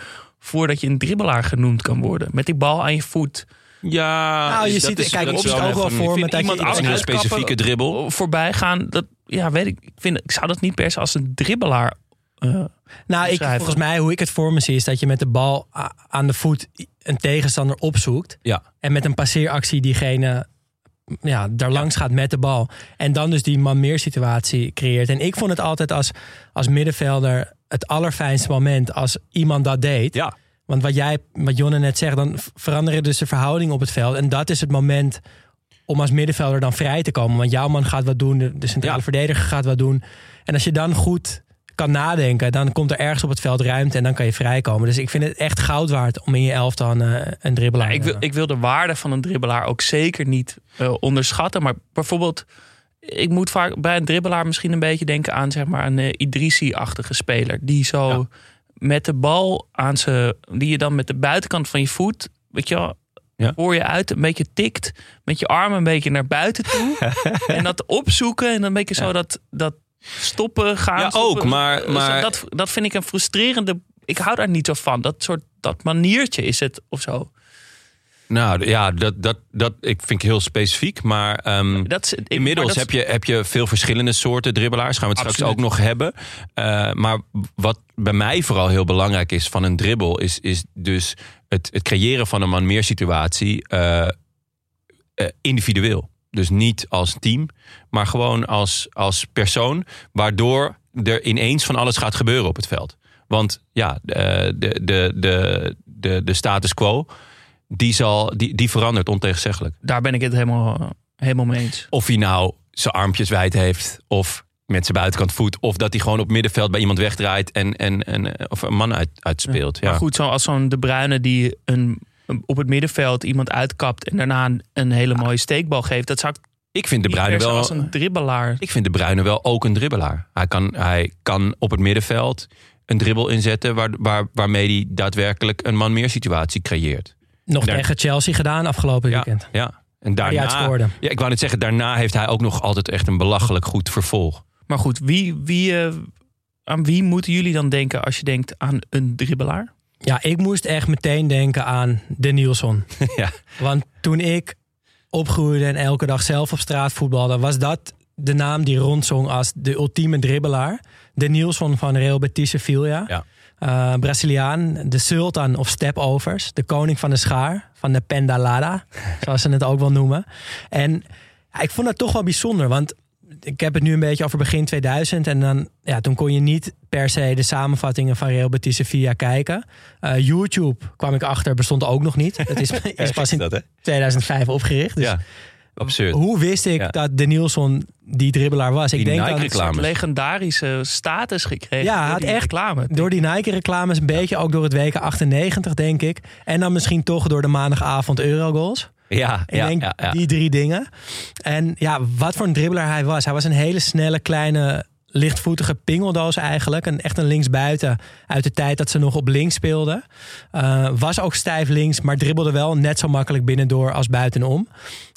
Voordat je een dribbelaar genoemd kan worden. Met die bal aan je voet. Ja, Nou, je dat ziet- is- kijk, dat zie het ook wel een- voor ik me vind dat je iemand iemand een specifieke dribbel. Voorbij gaan. Dat, ja, weet ik. Ik, vind, ik zou dat niet per se als een dribbelaar. eh, Nou, ik, volgens mij, hoe ik het voor me zie, is dat je met de bal aan de voet een tegenstander opzoekt. Ja. En met een passeeractie diegene ja, daar langs gaat met de bal. En dan dus die man-meer situatie creëert. En ik vond het altijd als, als middenvelder het allerfijnste moment als iemand dat deed. Ja. Want wat jij, wat Jonne net zegt, dan veranderen dus de verhoudingen op het veld. En dat is het moment om als middenvelder dan vrij te komen. Want jouw man gaat wat doen, de, centrale Ja. verdediger gaat wat doen. En als je dan goed kan nadenken, dan komt er ergens op het veld ruimte en dan kan je vrijkomen. Dus ik vind het echt goud waard om in je elftal een, eh, een dribbelaar Ja, ik, wil, ik wil de waarde van een dribbelaar ook zeker niet eh, onderschatten. Maar bijvoorbeeld, ik moet vaak bij een dribbelaar misschien een beetje denken aan zeg maar, een eh, Idrissi-achtige speler. Die zo Ja. met de bal aan zijn. die je dan met de buitenkant van je voet. weet je wel. Ja. Voor je uit, een beetje tikt. Met je armen een beetje naar buiten toe. [laughs] en dat opzoeken. En dan een beetje zo dat, dat stoppen gaan. Ja, stoppen. ook, maar- Eh, maar- Dat, dat vind ik een frustrerende. Ik hou daar niet zo van. Dat soort dat maniertje is het of zo. Nou ja, dat, dat, dat ik vind ik heel specifiek. Maar ehm, Dat is, ik- inmiddels maar dat heb, je, heb je veel verschillende soorten dribbelaars. Gaan we het straks ook nog hebben. Eh, maar wat bij mij vooral heel belangrijk is van een dribbel... is, is dus het, het creëren van een man-meer situatie eh, eh, individueel. Dus niet als team, maar gewoon als, als persoon... waardoor er ineens van alles gaat gebeuren op het veld. Want ja, de, de, de, de, de status quo... Die, zal, die, die verandert ontegenzeggelijk. Daar ben ik het helemaal, helemaal mee eens. Of hij nou zijn armpjes wijd heeft. Of met zijn buitenkant voet. Of dat hij gewoon op middenveld bij iemand wegdraait. En, en, en of een man uit, uitspeelt. Ja. Maar goed, zoals zo'n De Bruyne die een, op het middenveld iemand uitkapt... en daarna een, een hele mooie steekbal geeft. Dat zou ik Ik vind de Bruyne wel. als een dribbelaar... Ik vind de Bruyne wel ook een dribbelaar. Hij kan, hij kan op het middenveld een dribbel inzetten. Waar, waar, waarmee hij daadwerkelijk een man meer situatie creëert. Nog Daar- tegen Chelsea gedaan afgelopen Ja, weekend. ja. En daarna, ja, ik wou net zeggen, daarna heeft hij ook nog altijd echt een belachelijk goed vervolg. Maar goed, wie, wie, eh, aan wie moeten jullie dan denken als je denkt aan een dribbelaar? Ja, ik moest echt meteen denken aan de Nielsen. [laughs] ja. Want toen ik opgroeide en elke dag zelf op straat voetbalde, was dat de naam die rondzong als de ultieme dribbelaar. De Nielsen van Real Betis Sevilla. Ja. Eh, Braziliaan, de sultan of stepovers, de koning van de schaar, van de pendalada, zoals ze het ook wel noemen. En ja, ik vond dat toch wel bijzonder, want ik heb het nu een beetje over begin 2000 en dan, ja, toen kon je niet per se de samenvattingen van Real Betis Sevilla kijken. Eh, YouTube kwam ik achter, bestond ook nog niet. Het is, [laughs] is pas in dat, hè? 2005 opgericht. Dus Ja, absurd. hoe wist ik Ja. dat de Nielsen die dribbelaar was? Die ik denk dat Nike-reclame. Een legendarische status gekregen. Ja, hij door had die echt reclame. door die Nike-reclames, een beetje ook door het WK 98, denk ik. En dan misschien toch door de maandagavond Eurogoals. Ja, Ik ja, denk ja, ja. die drie dingen. En ja, wat voor een dribbelaar hij was. Hij was een hele snelle, kleine, lichtvoetige pingeldoos eigenlijk. Een, echt een linksbuiten uit de tijd dat ze nog op links speelden. Eh, was ook stijf links, maar dribbelde wel net zo makkelijk binnendoor als buitenom.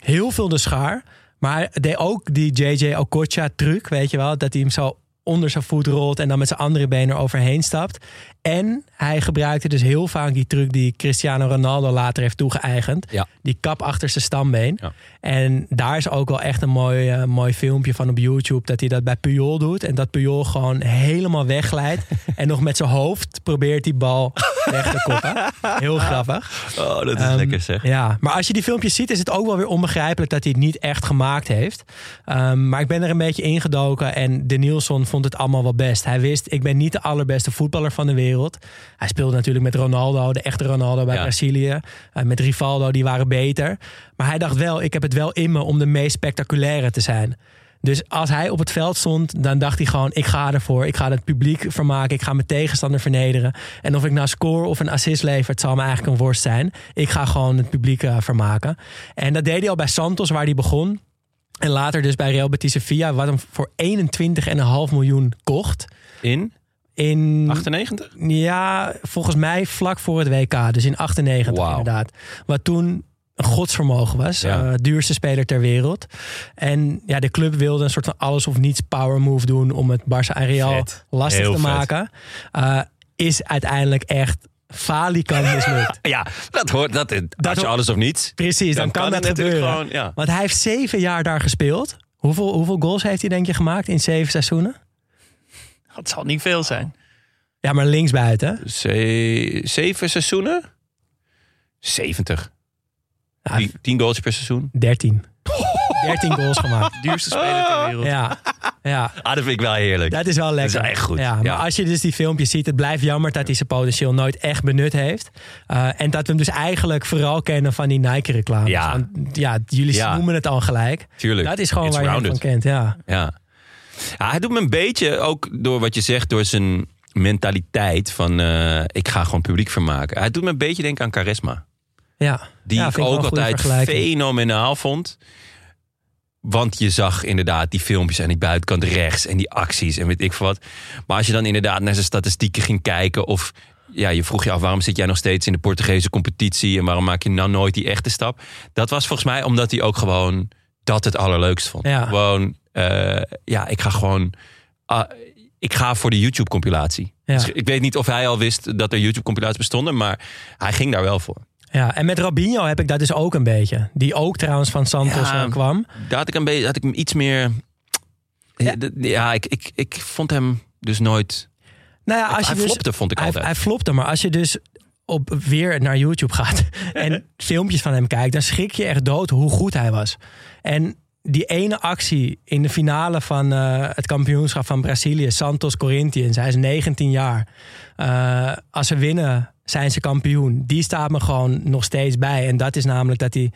Heel veel de schaar. Maar deed ook die JJ Okocha truc, weet je wel. Dat hij hem zo onder zijn voet rolt en dan met zijn andere been er overheen stapt. En hij gebruikte dus heel vaak die truc die Cristiano Ronaldo later heeft toegeëigend. Ja. Die kap achter zijn stambeen. Ja. En daar is ook wel echt een mooi, eh, mooi filmpje van op YouTube. Dat hij dat bij Puyol doet. En dat Puyol gewoon helemaal wegglijdt. [laughs] en nog met zijn hoofd probeert die bal weg te koppen. Heel grappig. Oh, dat is Ehm, lekker zeg. Ja, maar als je die filmpjes ziet, is het ook wel weer onbegrijpelijk dat hij het niet echt gemaakt heeft. Ehm, maar ik ben er een beetje ingedoken en De Nielsen vond het allemaal wel best. Hij wist, ik ben niet de allerbeste voetballer van de wereld. Hij speelde natuurlijk met Ronaldo, de echte Ronaldo bij Ja. Brazilië. Eh, met Rivaldo, die waren beter. Maar hij dacht wel, ik heb het wel in me om de meest spectaculaire te zijn. Dus als hij op het veld stond, dan dacht hij gewoon: ik ga ervoor. Ik ga het publiek vermaken. Ik ga mijn tegenstander vernederen. En of ik nou score of een assist lever, het zal me eigenlijk een worst zijn. Ik ga gewoon het publiek eh, vermaken. En dat deed hij al bij Santos, waar hij begon. En later dus bij Real Betis Sevilla, wat hem voor 21,5 miljoen kocht. In In 98? ja, volgens mij vlak voor het WK. Dus in 98 Wauw. inderdaad. Wat toen een godsvermogen was. Ja. eh, duurste speler ter wereld. En ja, de club wilde een soort van alles of niets power move doen... om het Barça en Real Vet. lastig Heel te vet. maken. Eh, is uiteindelijk echt falikant mislukt. [laughs] Ja, dat hoort. Dat, als je alles of niets. Precies, dan, Dan kan, kan dat gebeuren. gewoon, ja. Want hij heeft zeven jaar daar gespeeld. Hoeveel, hoeveel goals heeft hij denk je gemaakt in zeven seizoenen? Dat zal niet veel zijn. Ja, maar linksbuiten. Ze- zeven seizoenen? 70. Ja, Tien, tien goals per seizoen. 13. 13 [laughs] goals gemaakt. Duurste speler ter wereld. Ja, ja. Ah, dat vind ik wel heerlijk. Dat is wel lekker. Dat is echt goed. Ja, maar Ja. als je dus die filmpjes ziet, het blijft jammer dat hij zijn potentieel nooit echt benut heeft. Uh, en dat we hem dus eigenlijk vooral kennen van die Nike-reclames. Ja. Want, ja, jullie Ja. noemen het al gelijk. Tuurlijk. Dat is gewoon It's waar je hem van kent. Ja. Ja. ja, hij doet me een beetje, ook door wat je zegt, door zijn mentaliteit van eh, ik ga gewoon publiek vermaken. Hij doet me een beetje denken aan charisma. Ja. Die Ja, ik ook altijd fenomenaal vond. Want je zag inderdaad die filmpjes aan die buitenkant rechts en die acties en weet ik veel wat. Maar als je dan inderdaad naar zijn statistieken ging kijken of ja, je vroeg je af waarom zit jij nog steeds in de Portugese competitie en waarom maak je nou nooit die echte stap? Dat was volgens mij omdat hij ook gewoon dat het allerleukst vond. Ja. Gewoon, eh, ja, ik ga gewoon, ah, ik ga voor de YouTube compilatie. Ja. Dus ik weet niet of hij al wist dat er YouTube compilaties bestonden, maar hij ging daar wel voor. Ja, en met Robinho heb ik dat dus ook een beetje. Die ook trouwens van Santos Ja. eh, kwam. Daar had ik, een beetje, had ik hem iets meer. Ja, ja ik, ik, ik vond hem dus nooit. Nou ja, als je hij dus, flopte, vond ik hij, altijd. hij flopte, maar als je dus op, weer naar YouTube gaat [laughs] en filmpjes van hem kijkt, dan schrik je echt dood hoe goed hij was. En die ene actie in de finale van eh, het kampioenschap van Brazilië, Santos Corinthians, hij is 19 jaar. Eh, als ze winnen, zijn ze kampioen. Die staat me gewoon nog steeds bij. En dat is namelijk dat hij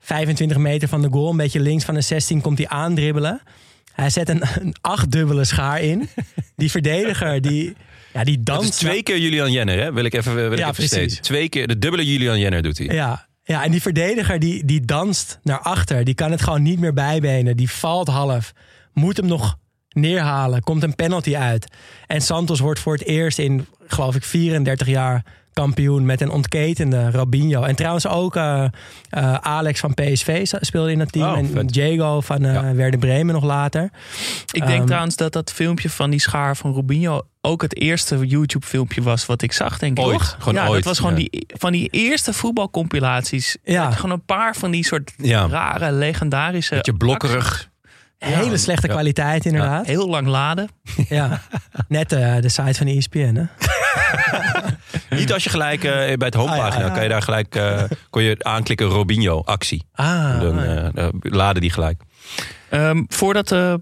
25 meter van de goal, een beetje links van de 16, komt hij aandribbelen. Hij zet een, een achtdubbele schaar in. Die verdediger, die, ja, die Dat danst. is twee keer Julian Jenner, hè? Wil ik even, wil ik Ja, even steeds. Twee keer de dubbele Julian Jenner doet hij. Ja, ja, en die verdediger die, die danst naar achter. Die kan het gewoon niet meer bijbenen. Die valt half. Moet hem nog neerhalen. Komt een penalty uit. En Santos wordt voor het eerst in, geloof ik, 34 jaar kampioen met een ontketende Robinho. En trouwens ook eh, eh, Alex van PSV speelde in dat team. Oh, en vet. Diego van eh Ja. Werder Bremen nog later. Ik denk Ehm, trouwens dat dat filmpje van die schaar van Robinho ook het eerste YouTube-filmpje was wat ik zag, denk ik. Ooit, Toch? gewoon ja, ooit, dat was gewoon ja. die, van die eerste voetbalcompilaties. Ja. Gewoon een paar van die soort Ja. rare, legendarische... Beetje blokkerig. Hele slechte Ja. kwaliteit inderdaad. Heel lang laden. [laughs] Ja. Net eh, de site van ESPN hè? [laughs] Niet als je gelijk eh, bij het homepagina Ah, ja, ja. kan je daar gelijk eh, kon je aanklikken Robinho actie. Ah, Dan ah, eh, dan laden die gelijk. Ehm, voordat, eh,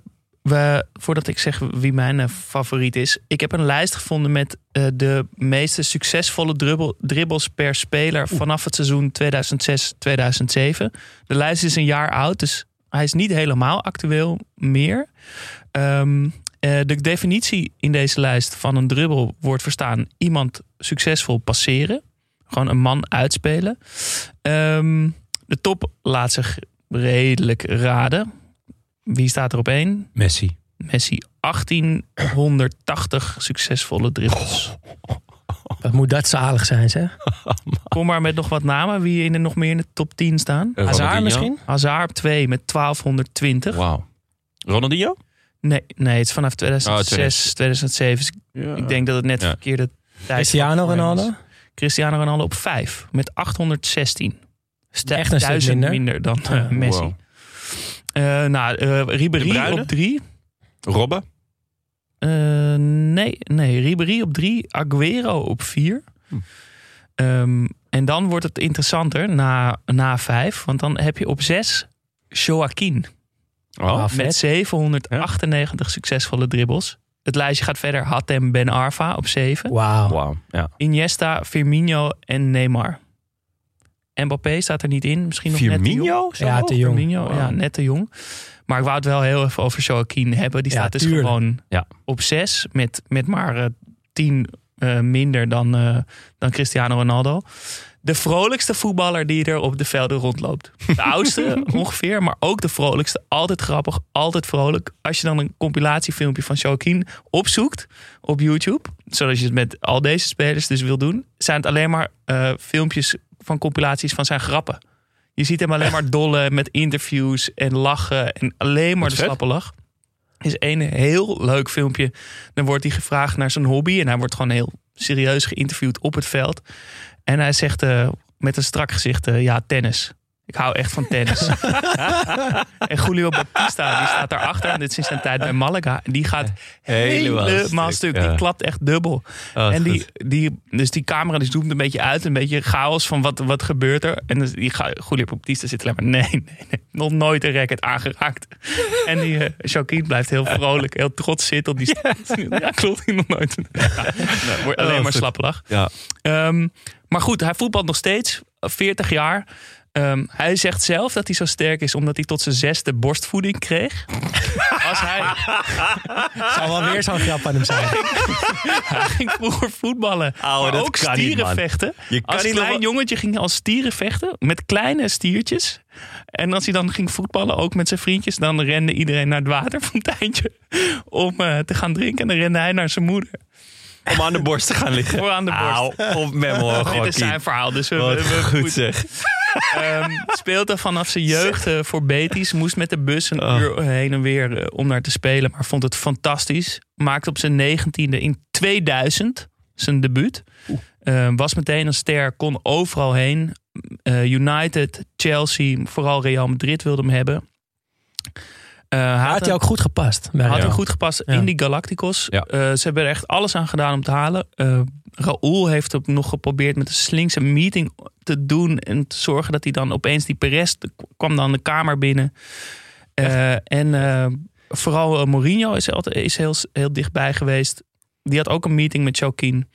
we, voordat ik zeg wie mijn eh, favoriet is. Ik heb een lijst gevonden met eh, de meeste succesvolle dribbel, dribbles per speler vanaf het seizoen 2006-2007. De lijst is een jaar oud, dus hij is niet helemaal actueel meer. Ehm, eh, de definitie in deze lijst van een dribbel wordt verstaan iemand succesvol passeren. Gewoon een man uitspelen. Ehm, de top laat zich redelijk raden. Wie staat er op één? Messi. Messi 1880 succesvolle dribbles. [laughs] [laughs] Wat moet dat zalig zijn zeg? [laughs] Kom maar met nog wat namen. Wie in er nog meer in de top 10 staan? Eh, Hazard Ronaldinho. misschien? Hazard op 2 met 1220. Wauw. Ronaldinho? Nee, nee, het is vanaf 2006, Oh, 2000. 2007. Dus ik- denk dat het net Ja. verkeerde Cristiano Foreman is. Ronaldo? Cristiano Ronaldo op 5 met 816. Echt een stuk Duizend minder. minder dan eh, Messi. Wow. Eh, nou, eh De Ribéry Bruyne? op 3. Robben? Nee, nee, Ribéry op 3. Aguero op 4. Hm. en dan wordt het interessanter na, na 5. Want dan heb je op 6 Joaquin. Oh, Ah, vet. Met 798 succesvolle dribbles. Het lijstje gaat verder. Hatem Ben Arfa op 7. Wauw. wauw. Ja. Iniesta, Firmino en Neymar. Mbappé staat er niet in. Misschien nog net te jong. Firmino? Zo Ja, te jong. Firmino, ja, net te jong. Maar ik wou het wel heel even over Joaquin hebben. Die Ja, staat dus gewoon Ja. op 6. Met, met maar eh, 10 eh, minder dan, eh, dan Cristiano Ronaldo. De vrolijkste voetballer die er op de velden rondloopt. De [laughs] oudste ongeveer, maar ook de vrolijkste. Altijd grappig, altijd vrolijk. Als je dan een compilatiefilmpje van Joaquin opzoekt op YouTube... zoals je het met al deze spelers dus wil doen... zijn het alleen maar eh, filmpjes van compilaties van zijn grappen. Je ziet hem alleen maar dollen met interviews en lachen... en alleen maar de slappe lach. Is een heel leuk filmpje. Dan wordt hij gevraagd naar zijn hobby... en hij wordt gewoon heel serieus geïnterviewd op het veld... En hij zegt eh, met een strak gezicht, eh, ja, tennis. Ik hou echt van tennis. [laughs] en Julio Baptista, die staat daarachter. En dit is in zijn tijd bij Malaga. En die gaat Helemaal helemaal stuk, ja. Die klapt echt dubbel. Oh, en die, goed. die, dus die camera die zoomt een beetje uit. Een beetje chaos van wat, wat gebeurt er. En dus die Julio Baptista zit alleen maar... Nee, nee, nee. Nog nooit een racket aangeraakt. en die uh, Joaquin blijft heel vrolijk. Heel trots zitten op die. Ja, [laughs] klopt. Nog nooit. Ja, wordt alleen Oh, maar goed. slappe lach. Ja. Ehm, maar goed, hij voetbalt nog steeds. 40 jaar. Ehm, hij zegt zelf dat hij zo sterk is omdat hij tot zijn zesde borstvoeding kreeg. [laughs] Als hij, [laughs] Zou wel weer zo'n grap aan hem zijn. hij ging [laughs] vroeger voetballen. Ouwe, maar dat ook stieren vechten. Als klein nog- jongetje ging hij als stieren vechten. Met kleine stiertjes. En als hij dan ging voetballen, ook met zijn vriendjes... dan rende iedereen naar het waterfonteintje om eh, te gaan drinken. En dan rende hij naar zijn moeder. Om aan de borst te gaan liggen. Voor aan de borst. Auw, op memo, Dit is zijn verhaal. Dus we, Wat we- we goed moeten- zeg. [laughs] Ehm, speelt er vanaf zijn jeugd eh, voor Betis. Moest met de bus een Oh. uur heen en weer eh, om naar te spelen. Maar vond het fantastisch. Maakte op zijn negentiende in 2000 zijn debuut. Eh, was meteen een ster. Kon overal heen. Eh, United, Chelsea, vooral Real Madrid wilde hem hebben. Eh, hij Had had hij ook goed gepast. had hem goed gepast in die Galacticos. Eh, ze hebben er echt alles aan gedaan om te halen. Eh Raúl heeft ook nog geprobeerd met een slinkse meeting te doen. En te zorgen dat hij dan opeens die Perez kwam dan de kamer binnen. En vooral Mourinho is, altijd, is heel, heel dichtbij geweest. Die had ook een meeting met Joaquin.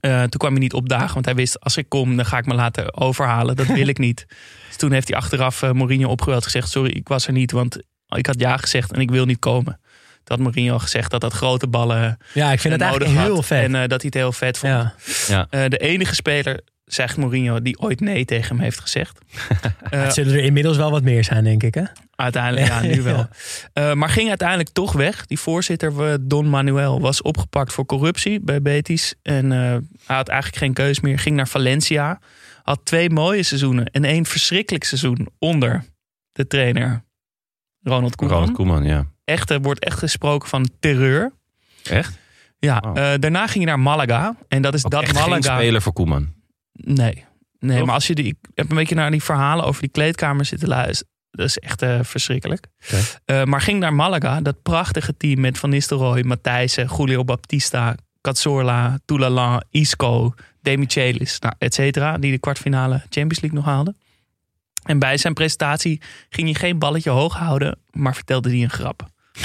Toen kwam hij niet opdagen, want hij wist als ik kom, dan ga ik me laten overhalen. Dat wil ik [laughs] niet. Dus toen heeft hij achteraf Mourinho opgeweld gezegd: Sorry, ik was er niet, want ik had ja gezegd en ik wil niet komen. Toen had Mourinho gezegd dat dat grote ballen Ja, ik vind het eh, eigenlijk nodig heel had. vet. En eh, dat hij het heel vet vond. ja. Ja. Eh, de enige speler, zegt Mourinho, die ooit nee tegen hem heeft gezegd. [laughs] Eh, Het zullen er inmiddels wel wat meer zijn, denk ik. Hè? Uiteindelijk, ja, nu [laughs] wel. Eh, maar ging uiteindelijk toch weg. Die voorzitter, Don Manuel, was opgepakt voor corruptie bij Betis. En eh, hij had eigenlijk geen keus meer. Ging naar Valencia. Had twee mooie seizoenen en één verschrikkelijk seizoen onder de trainer Ronald Koeman. Ronald Koeman, ja. Echt, er wordt echt gesproken van terreur. Echt? Ja, Oh. eh, daarna ging hij naar Malaga. En dat is Ook dat echt geen Malaga. speler voor Koeman. Nee. Nee, Toch? maar als je die, ik heb een beetje naar die verhalen over die kleedkamer zitten luisteren. Dat is echt eh, verschrikkelijk. Eh, maar ging naar Malaga, dat prachtige team met Van Nistelrooy, Matthijssen, Julio Baptista, Cazorla, Toulalan, Isco, Demichelis, nou, et cetera. Die de kwartfinale Champions League nog haalden. En bij zijn presentatie ging hij geen balletje hoog houden, maar vertelde hij een grap. [laughs]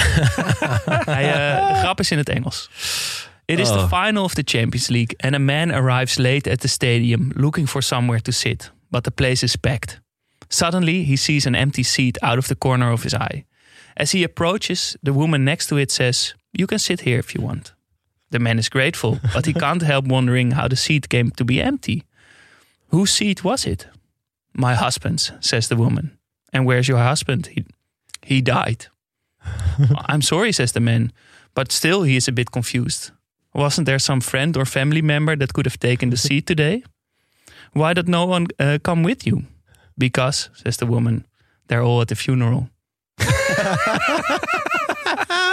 hij, eh, de grap is in het Engels. It is the Oh. final of the Champions League and a man arrives late at the stadium looking for somewhere to sit, but the place is packed. Suddenly he sees an empty seat out of the corner of his eye. As he approaches, the woman next to it says, You can sit here if you want. The man is grateful, but he can't help wondering how the seat came to be empty. Whose seat was it? My husband's, says the woman. And where's your husband? He, he died. [laughs] I'm sorry, says the man, but still he is a bit confused. Wasn't there some friend or family member that could have taken the seat today? Why did no one uh, come with you? Because, says the woman, they're all at the funeral. [laughs]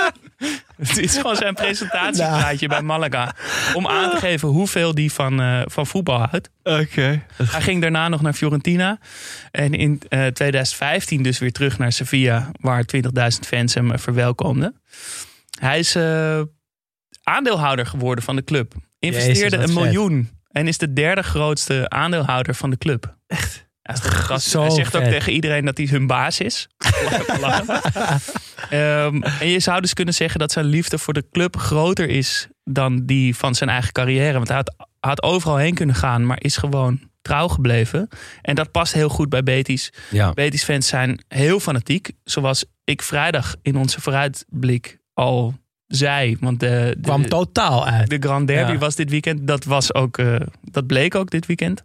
Het is gewoon zijn presentatiepraatje [laughs] bij Malaga. Om aan te geven hoeveel die van, eh, van voetbal houdt. Oké. Hij ging daarna nog naar Fiorentina. En in eh, 2015 dus weer terug naar Sevilla. Waar 20.000 fans hem eh, verwelkomden. Hij is eh, aandeelhouder geworden van de club. Investeerde Jezus, een vet. miljoen. En is de derde grootste aandeelhouder van de club. Echt? Ja. Zo hij zegt ook tegen iedereen dat hij hun baas is. [laughs] Lachen. Ehm, en je zou dus kunnen zeggen dat zijn liefde voor de club groter is dan die van zijn eigen carrière. Want hij had, had overal heen kunnen gaan, maar is gewoon trouw gebleven. En dat past heel goed bij Betis. Ja. Betis-fans zijn heel fanatiek. Zoals ik vrijdag in onze vooruitblik al zei. Want de, de, Kwam totaal uit. de Grand Derby Ja. was dit weekend. Dat, was ook, eh, dat bleek ook dit weekend.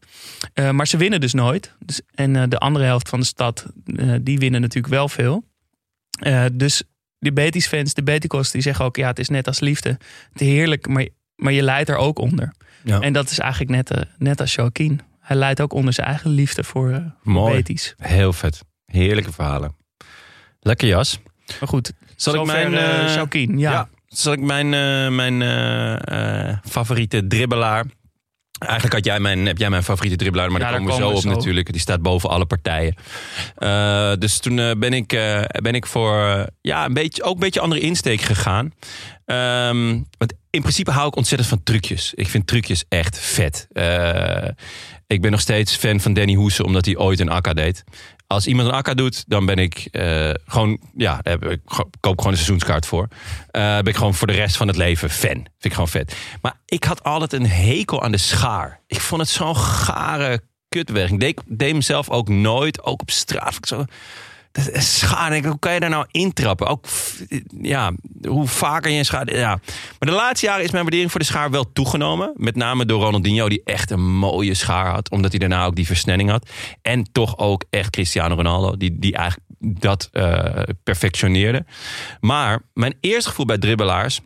Eh, maar ze winnen dus nooit. Dus, en eh, de andere helft van de stad, eh, die winnen natuurlijk wel veel. Eh, dus die Betis-fans, de Betikos, die zeggen ook... ja, het is net als liefde. Het is heerlijk, maar, maar je leidt er ook onder. Ja. En dat is eigenlijk net, eh, net als Joaquin. Hij leidt ook onder zijn eigen liefde voor, eh, Mooi. Betis. Heel vet. Heerlijke verhalen. Lekker jas. Maar goed, Zal ik mijn... eh, eh, Joaquin, ja. Ja. Zal ik mijn, eh, mijn eh, eh, favoriete dribbelaar... Eigenlijk had jij mijn, heb jij mijn favoriete dribbelaar, maar Ja, daar komen we zo op zo. natuurlijk. Die staat boven alle partijen. Dus toen ben, ik, ben ik voor ja, een beetje, ook een beetje andere insteek gegaan. Ehm, want in principe hou ik ontzettend van trucjes. Ik vind trucjes echt vet. Ik ben nog steeds fan van Danny Hoesen, omdat hij ooit een akka deed. Als iemand een akka doet, dan ben ik eh, gewoon, ja, heb ik, koop gewoon een seizoenskaart voor. Eh ben ik gewoon voor de rest van het leven fan. Vind ik gewoon vet. Maar ik had altijd een hekel aan de schaar. Ik vond het zo'n gare kutwerking. Deed, deed hem zelf ook nooit, ook op straat. Ik Zo, ik, Hoe kan je daar nou intrappen? Ook, ja, hoe vaker je een schaar... Ja. Maar de laatste jaren is mijn waardering voor de schaar wel toegenomen. Met name door Ronaldinho, die echt een mooie schaar had. Omdat hij daarna ook die versnelling had. En toch ook echt Cristiano Ronaldo, die, die eigenlijk dat eh, perfectioneerde. Maar mijn eerste gevoel bij dribbelaars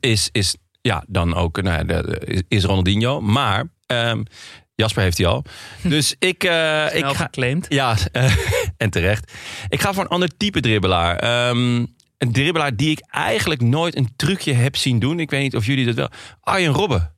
is, is ja, dan ook nou, ja, is- is Ronaldinho. Maar ehm, Jasper heeft hij al. [laughs] Dus ik, eh, ik ga, geclaimd. ja, eh, en terecht. Ik ga voor een ander type dribbelaar. Ehm, een dribbelaar die ik eigenlijk nooit een trucje heb zien doen. Ik weet niet of jullie dat wel. Arjen Robben.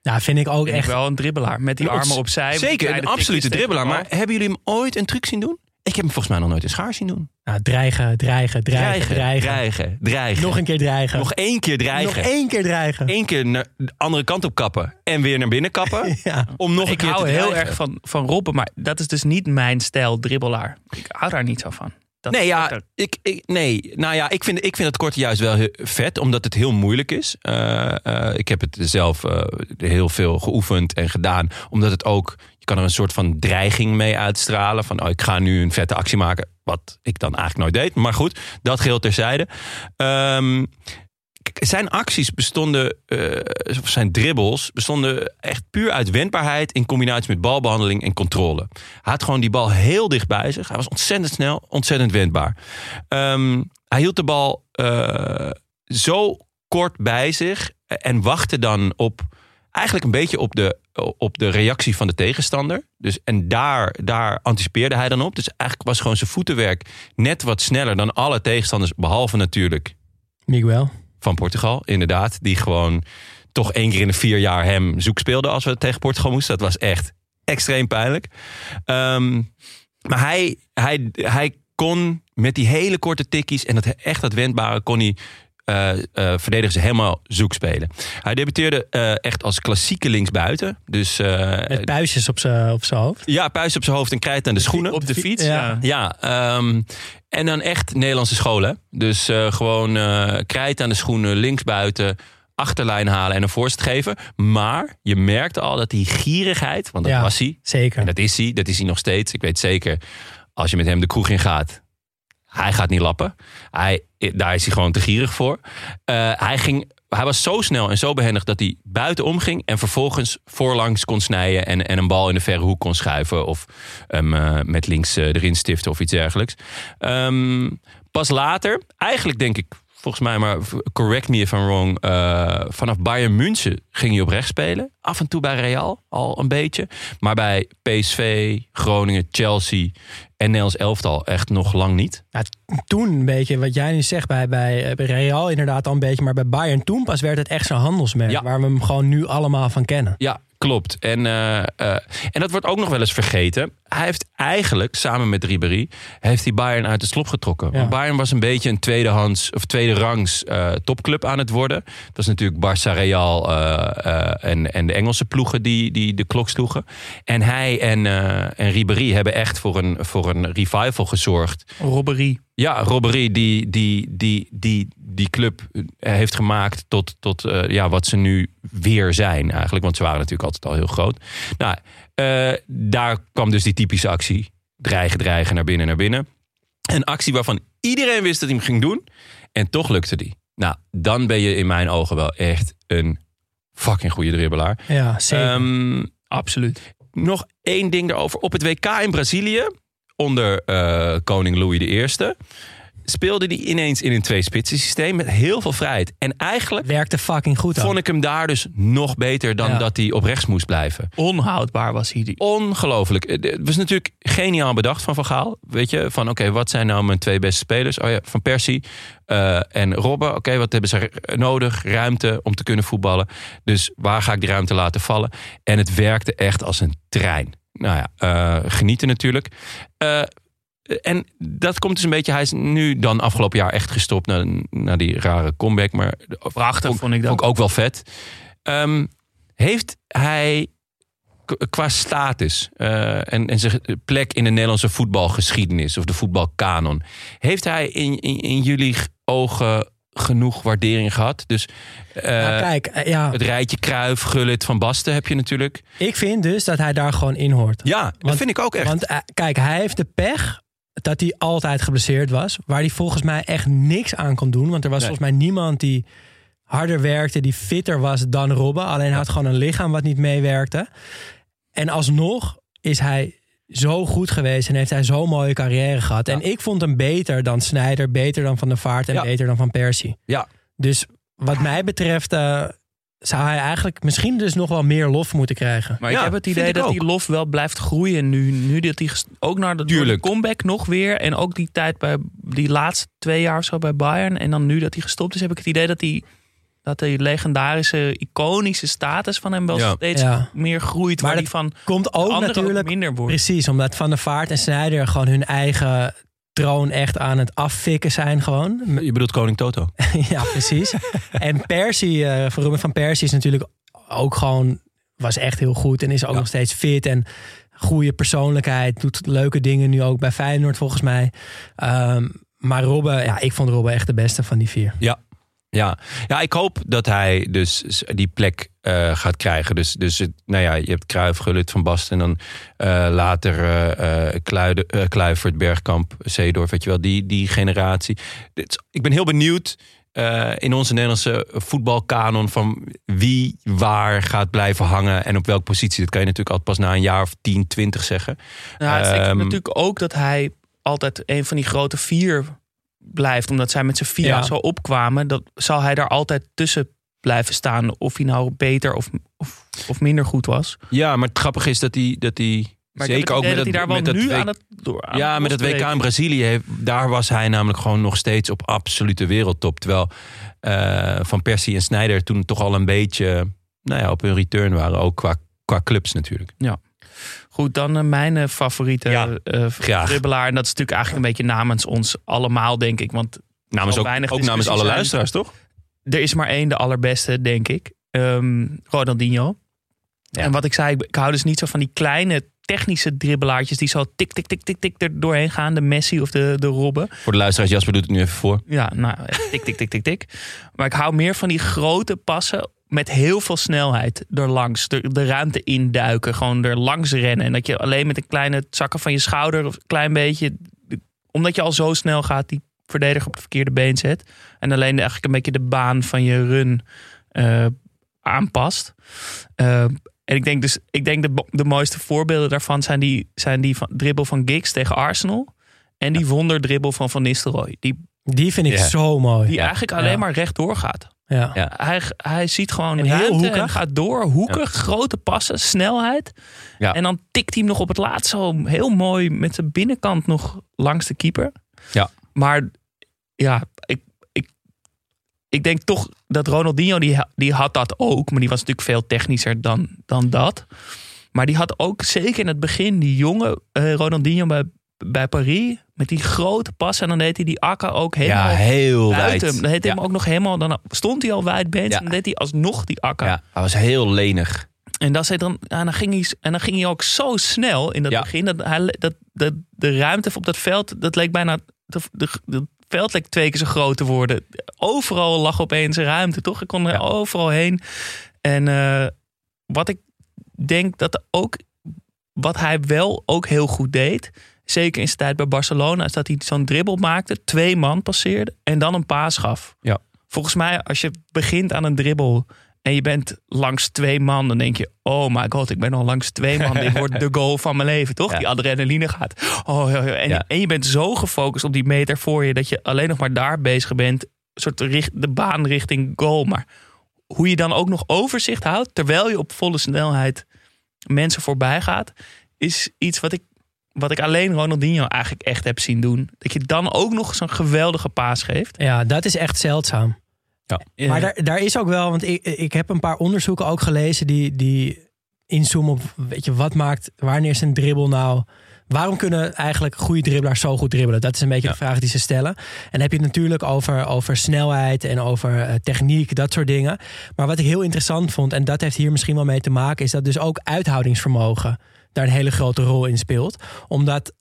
Ja, vind ik ook Ben ik echt. wel een dribbelaar. Met die armen opzij. Zeker, een absolute dribbelaar. Maar hebben jullie hem ooit een truc zien doen? Ik heb hem volgens mij nog nooit een schaar zien doen. Nou, dreigen, dreigen, dreigen, dreigen. dreigen, dreigen. Nog een keer dreigen. Nog één keer dreigen. Nog één keer dreigen. Eén keer naar de andere kant op kappen. En weer naar binnen kappen. [laughs] Ja. Om nog een ik keer hou te heel erg van, van Robben, maar dat is dus niet mijn stijl dribbelaar. Ik hou daar niet zo van. Dat, Nee, ja, ik, ik, nee. Nou ja, ik vind, ik vind het korte juist wel vet, omdat het heel moeilijk is. Eh, eh, ik heb het zelf eh, heel veel geoefend en gedaan, omdat het ook, je kan er een soort van dreiging mee uitstralen. Van, oh, ik ga nu een vette actie maken, wat ik dan eigenlijk nooit deed. Maar goed, dat geheel terzijde. Ehm, zijn acties bestonden, eh, zijn dribbles, bestonden echt puur uit wendbaarheid in combinatie met balbehandeling en controle. Hij had gewoon die bal heel dicht bij zich. Hij was ontzettend snel, ontzettend wendbaar. Ehm, hij hield de bal eh, zo kort bij zich en wachtte dan op eigenlijk een beetje op de, op de reactie van de tegenstander. Dus, en daar, daar anticipeerde hij dan op. Dus eigenlijk was gewoon zijn voetenwerk net wat sneller dan alle tegenstanders, behalve natuurlijk Miguel. van Portugal, inderdaad. Die gewoon toch één keer in de vier jaar hem zoek speelde als we tegen Portugal moesten. Dat was echt extreem pijnlijk. Ehm, maar hij, hij, hij kon met die hele korte tikkies en dat echt dat wendbare kon hij eh eh, verdedigers helemaal zoek spelen. Hij debuteerde eh, echt als klassieke linksbuiten. Dus eh, Met puistjes op zijn op zijn hoofd. ja, puis op zijn hoofd en krijt aan de schoenen. op de fiets, Ja. ja. Ja, ehm, en dan echt Nederlandse scholen. Dus eh, gewoon eh krijt aan de schoenen, linksbuiten, achterlijn halen en een voorzet geven. Maar je merkte al dat die gierigheid, want dat Ja. was hij. Zeker. En dat is hij, dat is hij nog steeds. Ik weet zeker, als je met hem de kroeg in gaat, hij gaat niet lappen. Hij, daar is hij gewoon te gierig voor. Eh, hij, ging, hij was zo snel en zo behendig dat hij buiten omging... en vervolgens voorlangs kon snijden en, en een bal in de verre hoek kon schuiven... of hem eh, met links eh, erin stiften of iets dergelijks. Ehm, pas later, eigenlijk denk ik volgens mij, maar correct me if I'm wrong. eh, vanaf Bayern München ging hij op rechts spelen. Af en toe bij Real al een beetje. Maar bij PSV, Groningen, Chelsea en Nederlands elftal echt nog lang niet. Ja, toen een beetje, wat jij nu zegt bij, bij, bij Real inderdaad al een beetje. Maar bij Bayern toen pas werd het echt zo'n handelsmerk. Ja. Waar we hem gewoon nu allemaal van kennen. Ja, klopt. En, eh, eh, en dat wordt ook nog wel eens vergeten. Hij heeft eigenlijk, samen met Ribéry, heeft hij Bayern uit de slop getrokken. Ja. Want Bayern was een beetje een tweedehands of tweede rangs eh, topclub aan het worden. Dat is natuurlijk Barça, Real eh, eh, en, en de Engelse ploegen die, die de klok sloegen. En hij en, en Ribéry hebben echt voor een, voor een revival gezorgd. Robberie. Ja, Robbery die die, die, die, die club heeft gemaakt tot, tot ja, wat ze nu weer zijn eigenlijk. Want ze waren natuurlijk altijd al heel groot. Nou, eh, daar kwam dus die typische actie. Dreigen, dreigen, naar binnen, naar binnen. Een actie waarvan iedereen wist dat hij hem ging doen. En toch lukte die. Nou, dan ben je in mijn ogen wel echt een fucking goede dribbelaar. Ja, zeker. Ehm, Absoluut. nog één ding daarover. Op het WK in Brazilië, onder eh, koning Louis I, speelde hij ineens in een twee-spitsen systeem met heel veel vrijheid. En eigenlijk Werkte fucking goed vond ik hem daar dus nog beter dan Ja. dat hij op rechts moest blijven. Onhoudbaar was hij. die. Ongelooflijk. Het was natuurlijk geniaal bedacht van Van Gaal. Weet je, van oké, wat zijn nou mijn twee beste spelers? Oh ja, Van Persie eh, en Robben. Oké, wat hebben ze nodig? Ruimte om te kunnen voetballen. Dus waar ga ik die ruimte laten vallen? En het werkte echt als een trein. Nou ja, eh, genieten natuurlijk. Eh, en dat komt dus een beetje... Hij is nu dan afgelopen jaar echt gestopt... na, na die rare comeback. Maar Prachtig vond ik dat. Vond ik ook wel vet. Ehm, heeft hij qua status eh, en, en zijn plek in de Nederlandse voetbalgeschiedenis of de voetbalkanon, heeft hij in, in, in jullie ogen genoeg waardering gehad? Dus eh, Nou, kijk, eh, ja, het rijtje Kruif, Gullit, Van Basten heb je natuurlijk. ik vind dus dat hij daar gewoon in hoort. Ja, dat vind ik ook echt. Want eh, kijk, hij heeft de pech dat hij altijd geblesseerd was. Waar hij volgens mij echt niks aan kon doen. Want er was Nee. volgens mij niemand die harder werkte, die fitter was dan Robben. Alleen hij had gewoon een lichaam wat niet meewerkte. En alsnog is hij zo goed geweest en heeft hij zo'n mooie carrière gehad. En ik vond hem beter dan Snijder, beter dan Van der Vaart en Ja. beter dan Van Persie. Ja. Dus wat mij betreft eh, zou hij eigenlijk misschien dus nog wel meer lof moeten krijgen. Maar Ja, ik heb het idee dat ook. die lof wel blijft groeien nu. Nu dat hij ook naar de, comeback nog weer. En ook die tijd bij die laatste twee jaar of zo bij Bayern. En dan nu dat hij gestopt is, heb ik het idee dat die, dat die legendarische, iconische status van hem wel Ja. steeds Ja. meer groeit. Maar waar dat die van Komt ook natuurlijk ook minder wordt. Precies, omdat Van der Vaart en Snijder gewoon hun eigen troon echt aan het affikken zijn gewoon. Je bedoelt koning Toto. [laughs] ja, precies. en Persie, van Ruben van Persie is natuurlijk ook gewoon, was echt heel goed en is ook Ja. nog steeds fit en goede persoonlijkheid. Doet leuke dingen nu ook bij Feyenoord volgens mij. Ehm, maar Robben, ja, ik vond Robben echt de beste van die vier. Ja. Ja. ja, ik hoop dat hij dus die plek eh, gaat krijgen. Dus, dus het, nou ja, je hebt Kruif, Gullit, Van Basten... en dan eh, later eh, Kluide, Kluivert, Bergkamp, Zeedorf, weet je wel, die, die generatie. Dit, ik ben heel benieuwd in onze Nederlandse voetbalkanon... van wie waar gaat blijven hangen en op welke positie. Dat kan je natuurlijk al pas na een jaar of 10, 20 zeggen. Nou, het is Ehm, natuurlijk ook dat hij altijd een van die grote vier blijft. Omdat zij met z'n vier Ja. zo opkwamen. Dat zal hij daar altijd tussen blijven staan. Of hij nou beter of, of, of minder goed was. Ja, maar het grappige is dat hij... Dat hij Maar Zeker ook met dat hij dat, daar wel met dat nu aan het door aan Ja, het met het WK in Brazilië, heeft- daar was hij namelijk gewoon nog steeds op absolute wereldtop. Terwijl eh, Van Persie en Sneijder toen toch al een beetje nou ja, op hun return waren. Ook qua, qua clubs natuurlijk. Goed, dan eh, mijn eh, favoriete Ja, eh, dribbelaar. En dat is natuurlijk eigenlijk een beetje namens ons allemaal, denk ik. Want Namens ook, weinig ook namens alle zijn. luisteraars, toch? er is maar één, de allerbeste, denk ik. Ehm Ronaldinho. Ja. En wat ik zei, ik, hou dus niet zo van die kleine technische dribbelaartjes... die zo tik, tik, tik, tik, tik er doorheen gaan. De Messi of de, de Robben. Voor de luisteraars, Jasper doet het nu even voor. Ja, nou, tik, tik, tik, tik, tik. Maar ik hou meer van die grote passen met heel veel snelheid er langs. De, de ruimte induiken, gewoon er langs rennen. En dat je alleen met een kleine zakken van je schouder... of een klein beetje, omdat je al zo snel gaat... die verdediger op het verkeerde been zet. En alleen eigenlijk een beetje de baan van je run eh, aanpast. Eh, en ik denk dus, ik denk de, de mooiste voorbeelden daarvan zijn die, zijn die van, dribbel van Giggs tegen Arsenal. En die wonderdribbel van Van Nistelrooy. Die Die vind ik Ja. zo mooi. Die eigenlijk alleen Ja. maar rechtdoor gaat. Ja. Ja. Hij, hij ziet gewoon En heel ruimte en hoekig. gaat door. Hoekig, grote passen, snelheid. Ja. En dan tikt hij hem nog op het laatst zo heel mooi met zijn binnenkant nog langs de keeper. Ja. Maar ja, ik, ik, ik denk toch dat Ronaldinho, die, die had dat ook. Maar die was natuurlijk veel technischer dan, dan dat. Maar die had ook zeker in het begin die jonge eh, Ronaldinho bij, bij Paris. Met die grote passen. En dan deed hij die akka ook helemaal Ja, heel buiten. wijd. Dan deed hij hem ook nog helemaal. Dan stond hij al wijd bent. Ja. En dan deed hij alsnog die akka. Ja, hij was heel lenig. En, dat zei dan, ja, dan ging hij, en dan ging hij ook zo snel in dat begin. Dat, hij, dat, dat de ruimte op dat veld, dat leek bijna. De veld leek twee keer zo groot te worden. Overal lag opeens ruimte, toch? Ik kon er overal heen. En eh, wat ik denk dat ook. Wat hij wel ook heel goed deed. Zeker in zijn tijd bij Barcelona. Is dat hij zo'n dribbel maakte. Twee man passeerde. En dan een paas gaf. Ja. Volgens mij, als je begint aan een dribbel. En je bent langs twee man, dan denk je: Oh my god, ik ben al langs twee man. Dit wordt de goal van mijn leven, toch? Ja. Die adrenaline gaat. Oh. En, Ja. en je bent zo gefocust op die meter voor je dat je alleen nog maar daar bezig bent. Een soort richt, de baan richting goal. Maar hoe je dan ook nog overzicht houdt, terwijl je op volle snelheid mensen voorbij gaat, is iets wat ik, wat ik alleen Ronaldinho eigenlijk echt heb zien doen. Dat je dan ook nog zo'n geweldige paas geeft. Ja, dat is echt zeldzaam. Maar daar, daar is ook wel, want ik, ik heb een paar onderzoeken ook gelezen die, die inzoomen op, weet je, wat maakt, wanneer is een dribbel nou... Waarom kunnen eigenlijk goede dribbelaars zo goed dribbelen? Dat is een beetje Ja. de vraag die ze stellen. En dan heb je het natuurlijk over, over snelheid en over eh, techniek, dat soort dingen. Maar wat ik heel interessant vond, en dat heeft hier misschien wel mee te maken, is dat dus ook uithoudingsvermogen daar een hele grote rol in speelt. Omdat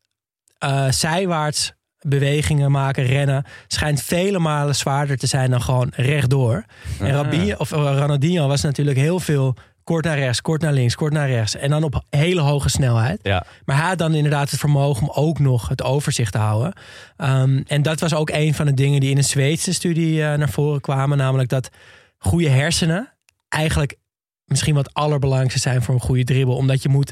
eh, zijwaarts bewegingen maken, rennen, schijnt vele malen zwaarder te zijn dan gewoon rechtdoor. En Rabinho, of, eh, Ronaldinho was natuurlijk heel veel kort naar rechts, kort naar links, kort naar rechts. En dan op hele hoge snelheid. Ja. Maar hij had dan inderdaad het vermogen om ook nog het overzicht te houden. Ehm, en dat was ook een van de dingen die in een Zweedse studie eh, naar voren kwamen. Namelijk dat goede hersenen eigenlijk misschien wat allerbelangrijkste zijn voor een goede dribbel. Omdat je moet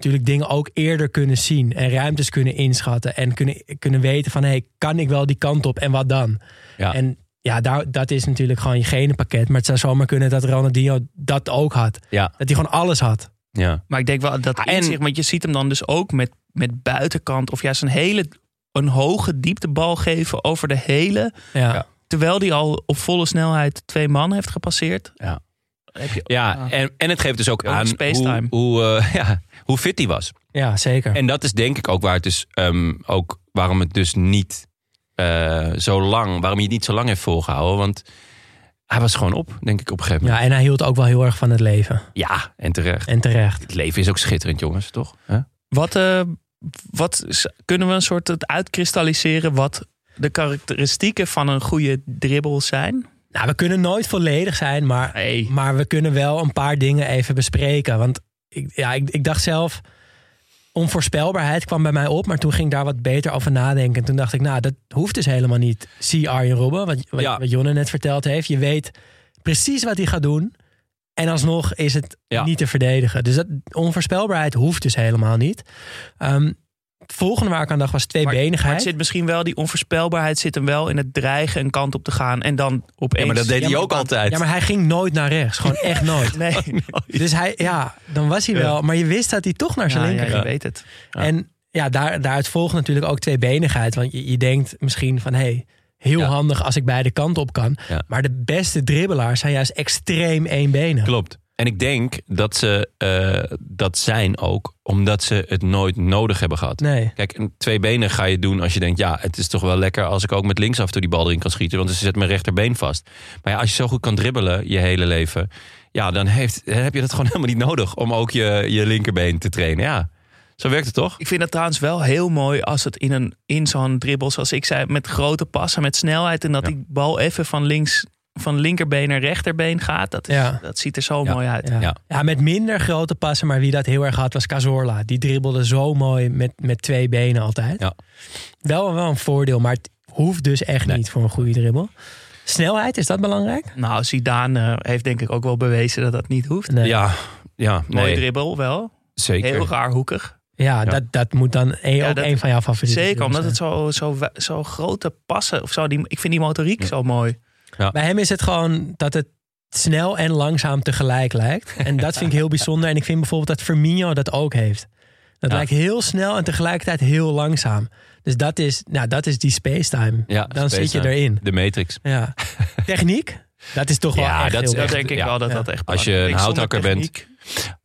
natuurlijk dingen ook eerder kunnen zien. En ruimtes kunnen inschatten. En kunnen, kunnen weten van, hey, kan ik wel die kant op en wat dan? Ja. En ja, daar, dat is natuurlijk gewoon je genenpakket. Maar het zou zomaar kunnen dat Ronaldinho dat ook had. Ja. Dat hij gewoon alles had. Ja. Maar ik denk wel dat Ah, en- inzicht, want je ziet hem dan dus ook met, met buitenkant of juist een hele een hoge dieptebal geven over de hele. Ja. Ja. Terwijl die al op volle snelheid twee man heeft gepasseerd. Ja. Heb je, Ja, en, en het geeft dus ook aan hoe, hoe, eh, [laughs] ja, hoe fit hij was. Ja, zeker. En dat is denk ik ook waar het dus ehm, ook waarom het dus niet eh, zo lang, waarom hij het niet zo lang heeft volgehouden. Want hij was gewoon op, denk ik, op een gegeven moment. Ja, en hij hield ook wel heel erg van het leven. Ja, en terecht. En terecht. Het leven is ook schitterend, jongens, toch? Wat, eh, wat kunnen we een soort het uitkristalliseren wat de karakteristieken van een goede dribbel zijn? Nou, we kunnen nooit volledig zijn, maar, Nee. maar we kunnen wel een paar dingen even bespreken. Want ik, ja, ik, ik dacht zelf, onvoorspelbaarheid kwam bij mij op, maar toen ging ik daar wat beter over nadenken. En toen dacht ik, nou, dat hoeft dus helemaal niet. Zie Arjen Robben, wat, wat, Ja. wat Jonne net verteld heeft. Je weet precies wat hij gaat doen. En alsnog is het Ja. niet te verdedigen. Dus dat, onvoorspelbaarheid hoeft dus helemaal niet. Het volgende waar ik aan dacht was Maar, maar tweebenigheid. het zit misschien wel, die onvoorspelbaarheid zit hem wel in het dreigen een kant op te gaan. En dan opeens... Ja, maar dat deed Ja, hij ook altijd. Ja, maar hij ging nooit naar rechts. Gewoon [laughs] echt nooit. Nee, [laughs] Dus hij, ja, dan was hij wel. Maar je wist dat hij toch naar zijn ja, ja, linker je ging. weet het. Ja. En ja, daar, daaruit volgt natuurlijk ook tweebenigheid. Want je, je denkt misschien van, hé, hey, heel Ja. handig als ik beide kanten op kan. Ja. Maar de beste dribbelaars zijn juist extreem eenbenig. Klopt. En ik denk dat ze eh, dat zijn ook omdat ze het nooit nodig hebben gehad. Nee. Kijk, een twee benen ga je doen als je denkt... ja, het is toch wel lekker als ik ook met links af en toe die bal erin kan schieten... want ze zet mijn rechterbeen vast. Maar ja, als je zo goed kan dribbelen je hele leven... ja, dan, heeft, dan heb je dat gewoon [laughs] helemaal niet nodig... om ook je, je linkerbeen te trainen. Ja, zo werkt het toch? Ik vind het trouwens wel heel mooi als het in, een, in zo'n dribbel, zoals ik zei, met grote passen, met snelheid. En dat Ja. die bal even van links, van linkerbeen naar rechterbeen gaat. Dat, is, Ja. dat ziet er zo Ja. mooi uit. Ja. Ja. Ja. met minder grote passen. Maar wie dat heel erg had was Cazorla. Die dribbelde zo mooi met, met twee benen altijd. Ja. Wel, wel een voordeel, maar het hoeft dus echt Nee. niet voor een goede dribbel. Snelheid, is dat belangrijk? Nou, Zidane eh, heeft denk ik ook wel bewezen dat dat niet hoeft. Nee. Ja, ja Mooi nee, dribbel wel. zeker. Heel raar hoekig. Ja, Dat, dat moet dan een, Ja, ook dat- een van jouw favorieten Zeker, omdat het zo, zo, zo grote passen of zo. Die, ik vind die motoriek zo mooi. Bij hem is het gewoon dat het snel en langzaam tegelijk lijkt. En dat vind ik heel bijzonder. En ik vind bijvoorbeeld dat Firmino dat ook heeft. Dat Ja. lijkt heel snel en tegelijkertijd heel langzaam. Dus dat is, nou, dat is die spacetime. Ja, Dan zit je erin. De Matrix. Ja. Techniek, dat is toch wel Ja, echt dat heel denk ik ja. wel dat Ja. dat echt Als je een houthakker bent.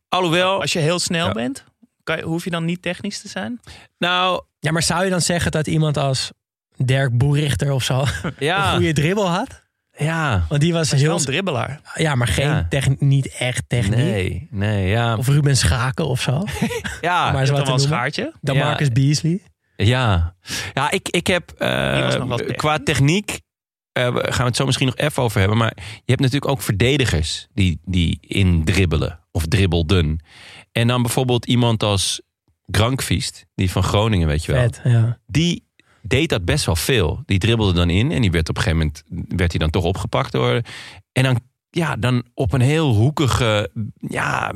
Alhoewel, Als je heel snel Ja. bent, kan je, hoef je dan niet technisch te zijn? nou, Ja, maar zou je dan zeggen dat iemand als Dirk Boerichter of zo een ja, goede dribbel had? Ja. Want die was is wel heel... een dribbelaar. Ja, maar geen Ja. niet echt techniek. Nee, nee, ja. Of Ruben Schaken of zo. [laughs] ja, maar wat wel een schaartje. Dan Ja. Marcus Beasley. Ja, ja ik, ik heb eh, was qua techniek. eh, gaan we het zo misschien nog even over hebben. Maar je hebt natuurlijk ook verdedigers die, die indribbelen of dribbelden. En dan bijvoorbeeld iemand als Grankvist, die van Groningen, weet je wel. Vet, ja. Die deed dat best wel veel. Die dribbelde dan in en die werd op een gegeven moment werd hij dan toch opgepakt door. En dan, ja, dan op een heel hoekige, ja,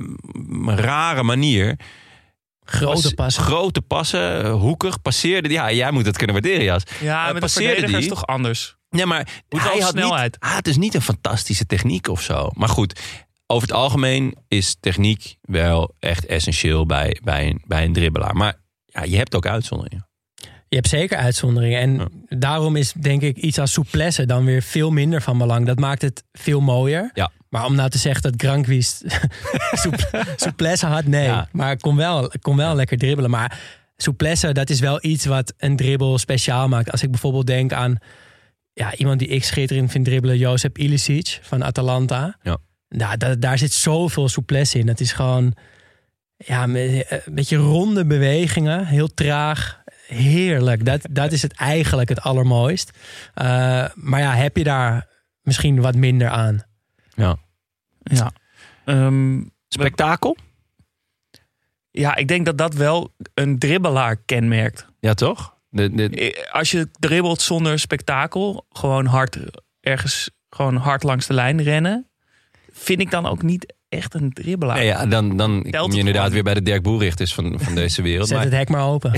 rare manier Grote Pas- passen. Grote passen, hoekig, passeerde. die. Ja, jij moet het kunnen waarderen, Jas. Ja, Eh, met de passeerde verdediger is die? toch anders. Ja, maar Moet hij had snelheid. niet... Ah, het is niet een fantastische techniek of zo. Maar goed, over het algemeen is techniek wel echt essentieel bij, bij, een, bij een dribbelaar. Maar ja, je hebt ook uitzonderingen. Je hebt zeker uitzonderingen. En Ja. daarom is denk ik iets als souplesse dan weer veel minder van belang. Dat maakt het veel mooier. Ja. Maar om nou te zeggen dat Grankwiest [laughs] soup- souplesse had, nee. Ja. Maar kon wel, kon wel lekker dribbelen. Maar souplesse, dat is wel iets wat een dribbel speciaal maakt. Als ik bijvoorbeeld denk aan ja, iemand die ik schitterend vind dribbelen, Josep Ilicic van Atalanta. Ja. Nou, da- daar zit zoveel souplesse in. Dat is gewoon ja, een beetje ronde bewegingen, heel traag. Heerlijk. Dat, [laughs] dat is het eigenlijk het allermooist. Eh, maar ja, heb je daar misschien wat minder aan? Ja. Ja. Ehm, Spektakel? ja, ik denk dat dat wel een dribbelaar kenmerkt. Ja, toch? De, de, Eh, Als je dribbelt zonder spektakel, gewoon hard ergens gewoon hard langs de lijn rennen, vind ik dan ook niet echt een dribbelaar. nee, ja, dan, dan kom je inderdaad gewoon. weer bij de Dirk Boerichters van, van deze wereld. Zet Maar het hek maar open.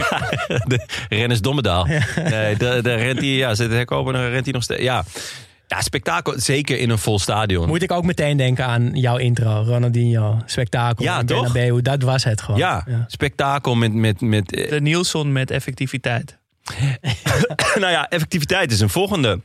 [laughs] de Rennes Dommedaal. Nee, daar daar rent hij, ja, zet het hek open en dan rent hij nog steeds. Ja. ja, spektakel, zeker in een vol stadion. Moet ik ook meteen denken aan jouw intro, Ronaldinho. Spektakel. Ja, en toch? Bernabeu, dat was het gewoon. Ja, spektakel met, met, met De Nielsen met effectiviteit. [laughs] nou ja, effectiviteit is een volgende.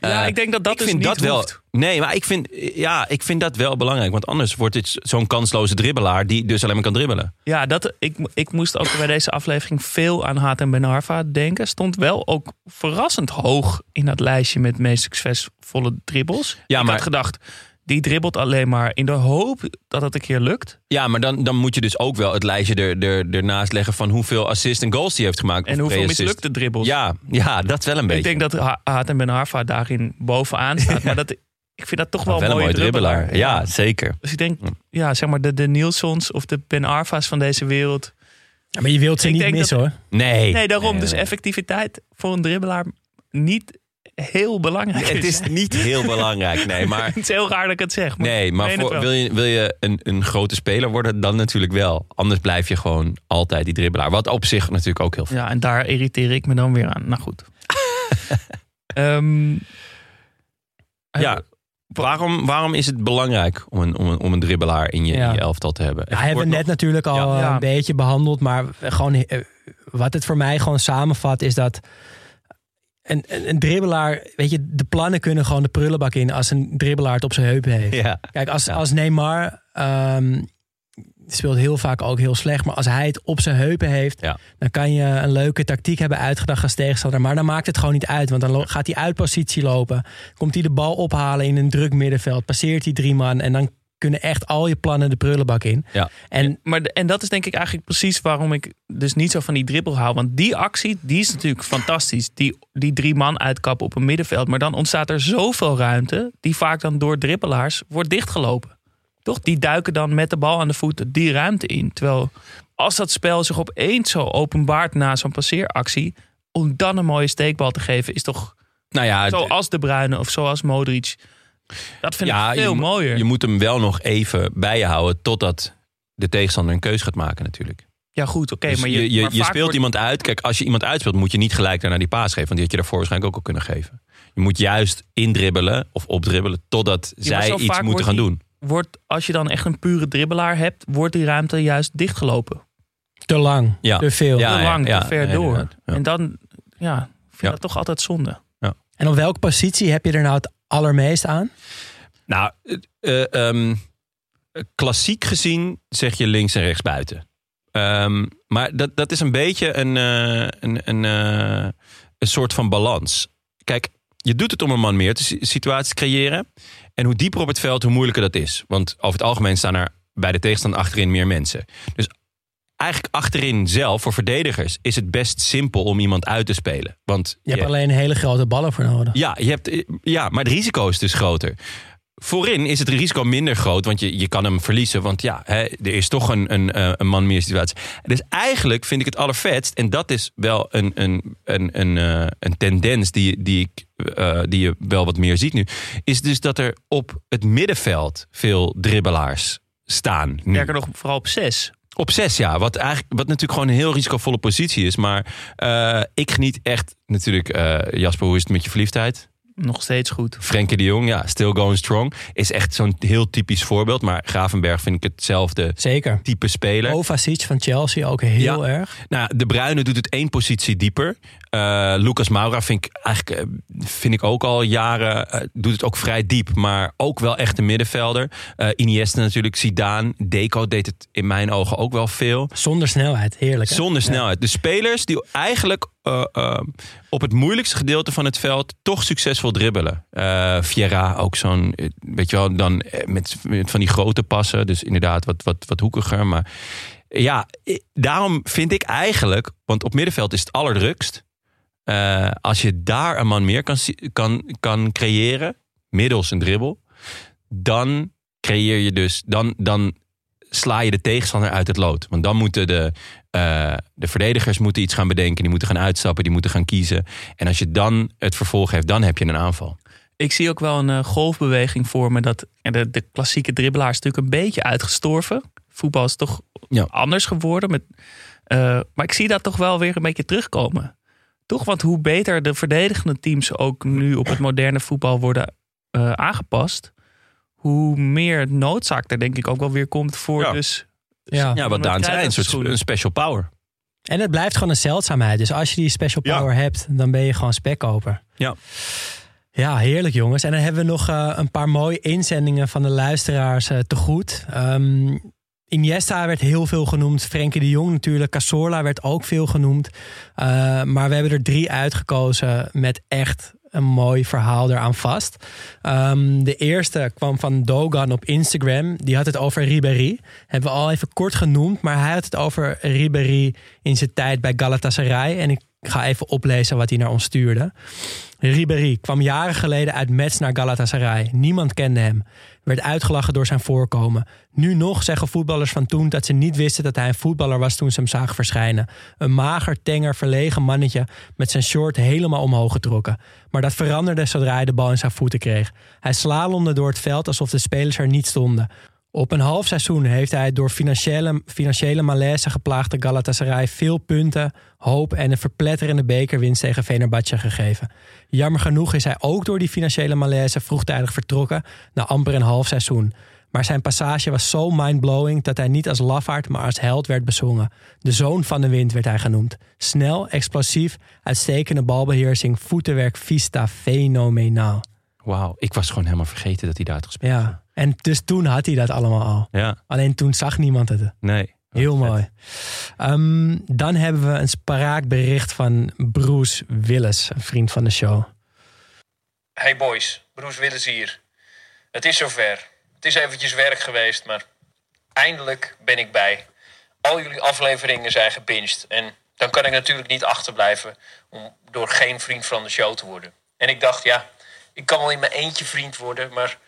Ja, Eh, ik denk dat dat ik dus vind niet dat wel. hoeft. Nee, maar ik vind, ja, ik vind dat wel belangrijk. Want anders wordt dit zo'n kansloze dribbelaar die dus alleen maar kan dribbelen. Ja, dat, ik, ik moest ook bij deze aflevering veel aan Hatem Ben Arfa denken. Stond wel ook verrassend hoog in dat lijstje met meest succesvolle dribbles. Ja, ik maar- had gedacht, die dribbelt alleen maar in de hoop dat het een keer lukt. Ja, maar dan, dan moet je dus ook wel het lijstje er, er, ernaast leggen van hoeveel assists en goals hij heeft gemaakt. En hoeveel mislukte dribbles. Ja, ja, dat wel een beetje. ik denk dat Ha- Hatem Ben Arfa daarin bovenaan [laughs] staat. Maar dat, ik vind dat toch wel, wel een mooie dribbelaar. Ja, zeker. Dus ik denk, ja, zeg maar de, de Nielsons of de Ben Arfa's van deze wereld. Ja, maar je wilt ze Ik niet missen dat- hoor. Nee. Nee, daarom. Nee, dus effectiviteit voor een dribbelaar niet heel belangrijk Het is niet heel belangrijk, nee. [laughs] Maar, Het is heel raar dat ik het zeg. Maar nee, maar voor, wil je, wil je een, een grote speler worden, dan natuurlijk wel. Anders blijf je gewoon altijd die dribbelaar. Wat op zich natuurlijk ook heel veel. Ja, en daar irriteer ik me dan weer aan. Nou goed. [laughs] Ehm, Ja, eh, waarom, waarom is het belangrijk om een, om een, om een dribbelaar in je, in Ja. je elftal te hebben? Ja, hebben we net nog- natuurlijk al Ja. Ja. een beetje behandeld. Maar gewoon, eh, wat het voor mij gewoon samenvat is dat... Een, een, een dribbelaar, weet je, de plannen kunnen gewoon de prullenbak in als een dribbelaar het op zijn heupen heeft. Ja. Kijk, als, als Neymar ehm, speelt heel vaak ook heel slecht, maar als hij het op zijn heupen heeft, Ja. dan kan je een leuke tactiek hebben uitgedacht als tegenstander. Maar dan maakt het gewoon niet uit, want dan gaat hij uit positie lopen, komt hij de bal ophalen in een druk middenveld, passeert hij drie man en dan kunnen echt al je plannen de prullenbak in. Ja. En maar, en dat is denk ik eigenlijk precies waarom ik dus niet zo van die dribbel hou. Want die actie, die is natuurlijk fantastisch. Die, die drie man uitkappen op een middenveld. Maar dan ontstaat er zoveel ruimte, die vaak dan door dribbelaars wordt dichtgelopen. Toch? Die duiken dan met de bal aan de voeten die ruimte in. Terwijl als dat spel zich opeens zo openbaart na zo'n passeeractie, om dan een mooie steekbal te geven, is toch Nou ja, zoals De Bruyne of zoals Modric. Dat vind ja, ik veel je, mooier. Je moet hem wel nog even bij je houden totdat de tegenstander een keus gaat maken natuurlijk. Ja, goed, oké. Dus maar je, je, maar speelt wordt- iemand uit. Kijk, als je iemand uitspeelt, moet je niet gelijk daarna die paas geven. Want die had je daarvoor waarschijnlijk ook al kunnen geven. Je moet juist indribbelen of opdribbelen totdat Ja, zij iets moeten gaan doen. Wordt, als je dan echt een pure dribbelaar hebt, wordt die ruimte juist dichtgelopen. Te lang, Ja. te veel. Ja, te lang, ja, te ver ja, door. En dan, ja, vind ik Ja. dat toch altijd zonde. En op welke positie heb je er nou het allermeest aan? Nou, eh, eh, ehm, klassiek gezien zeg je links en rechts buiten. Ehm, maar dat, dat is een beetje een, eh, een, een, eh, een soort van balans. Kijk, je doet het om een man meer te si- situaties te creëren. En hoe dieper op het veld, hoe moeilijker dat is. Want over het algemeen staan er bij de tegenstander achterin meer mensen. Dus eigenlijk achterin zelf, voor verdedigers, is het best simpel om iemand uit te spelen. Want Je hebt alleen hele grote ballen voor nodig. ja, je hebt, ja, maar het risico is dus groter. Voorin is het risico minder groot, want je, je kan hem verliezen. Want ja, hè, er is toch een, een, eh, een man meer situatie. Dus eigenlijk vind ik het allervetst, en dat is wel een, een, een, een, eh, een tendens die, die, ik, eh, die je wel wat meer ziet nu, is dus dat er op het middenveld veel dribbelaars staan. Nu. Werken nog vooral op zes. Op zes, ja. Wat, eigenlijk, wat natuurlijk gewoon een heel risicovolle positie is. Maar eh, ik geniet echt natuurlijk... eh, Jasper, hoe is het met je verliefdheid? Nog steeds goed. Frenkie de Jong, ja, still going strong. Is echt zo'n heel typisch voorbeeld. Maar Gravenberg vind ik hetzelfde Zeker. type speler. Kovacic van Chelsea ook heel Ja. erg. Nou, de Bruyne doet het één positie dieper. Eh, Lucas Moura vind ik eigenlijk eh, vind ik ook al jaren eh, doet het ook vrij diep, maar ook wel echt een middenvelder. Eh Iniesta natuurlijk, Zidane, Deco deed het in mijn ogen ook wel veel. Zonder snelheid, heerlijk. hè? Zonder snelheid. De spelers die eigenlijk eh, eh, op het moeilijkste gedeelte van het veld toch succesvol dribbelen. Vieira ook zo'n, eh, weet je wel, dan met, met van die grote passen. Dus inderdaad wat, wat, wat hoekiger. Maar ja, daarom vind ik eigenlijk, want op middenveld is het allerdrukst. Als je daar een man meer kan, kan, kan creëren, middels een dribbel, dan creëer je dus, dan, dan sla je de tegenstander uit het lood. Want dan moeten de, eh, de verdedigers moeten iets gaan bedenken, die moeten gaan uitstappen, die moeten gaan kiezen. En als je dan het vervolg heeft, dan heb je een aanval. Ik zie ook wel een eh, golfbeweging voor me. Dat de, de klassieke dribbelaar is natuurlijk een beetje uitgestorven. Voetbal is toch Ja. anders geworden. Met, eh, maar ik zie dat toch wel weer een beetje terugkomen. Toch, want hoe beter de verdedigende teams ook nu op het moderne voetbal worden aangepast, hoe meer noodzaak er denk ik ook wel weer komt voor Ja. dus Ja. Ja, wat Daan zei, een soort een special power. En het blijft gewoon een zeldzaamheid. Dus als je die special Ja. power hebt, dan ben je gewoon spekkoper. Ja. Ja, heerlijk jongens. En dan hebben we nog eh, een paar mooie inzendingen van de luisteraars eh, te goed. Ehm, Iniesta werd heel veel genoemd. Frenkie de Jong natuurlijk. Cazorla werd ook veel genoemd. Eh, maar we hebben er drie uitgekozen met echt een mooi verhaal eraan vast. Ehm, de eerste kwam van Dogan op Instagram. Die had het over Ribéry. Hebben we al even kort genoemd. Maar hij had het over Ribéry in zijn tijd bij Galatasaray. En ik ga even oplezen wat hij naar ons stuurde. Ribéry kwam jaren geleden uit Metz naar Galatasaray. Niemand kende hem. Werd uitgelachen door zijn voorkomen. Nu nog zeggen voetballers van toen dat ze niet wisten dat hij een voetballer was toen ze hem zagen verschijnen. Een mager, tenger, verlegen mannetje met zijn short helemaal omhoog getrokken. Maar dat veranderde zodra hij de bal in zijn voeten kreeg. Hij slalomde door het veld alsof de spelers er niet stonden. Op een half seizoen heeft hij door financiële, financiële malaise geplaagde Galatasaray veel punten, hoop en een verpletterende bekerwinst tegen Fenerbahce gegeven. Jammer genoeg is hij ook door die financiële malaise vroegtijdig vertrokken na amper een half seizoen. Maar zijn passage was zo mindblowing dat hij niet als lafaard, maar als held werd bezongen. De zoon van de wind werd hij genoemd. Snel, explosief, uitstekende balbeheersing, voetenwerk, vista, fenomenaal. Wauw, ik was gewoon helemaal vergeten dat hij daar had gespeeld. Ja, en dus toen had hij dat allemaal al. Ja, Alleen toen zag niemand het. nee. Heel Vet. mooi. Ehm, dan hebben we een spraakbericht van Bruce Willis, een vriend van de show. Hey boys, Bruce Willis hier. Het is zover. Het is eventjes werk geweest, maar eindelijk ben ik bij. Al jullie afleveringen zijn gebinged. En dan kan ik natuurlijk niet achterblijven om door geen vriend van de show te worden. En ik dacht, ja, ik kan wel in mijn eentje vriend worden, maar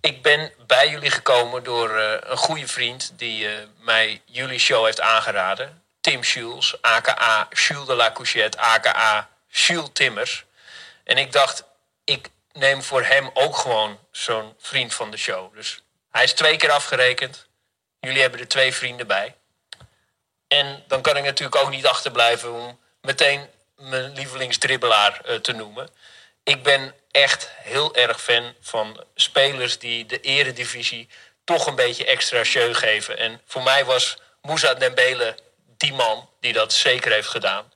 ik ben bij jullie gekomen door eh, een goede vriend die eh, mij jullie show heeft aangeraden. Tim Schulz, aka Jules de la Couchette, aka Jules Timmers. En ik dacht, ik neem voor hem ook gewoon zo'n vriend van de show. Dus hij is twee keer afgerekend. Jullie hebben er twee vrienden bij. En dan kan ik natuurlijk ook niet achterblijven om meteen mijn lievelingsdribbelaar eh, te noemen. Ik ben echt heel erg fan van spelers die de eredivisie toch een beetje extra show geven. En voor mij was Moussa Dembele die man die dat zeker heeft gedaan.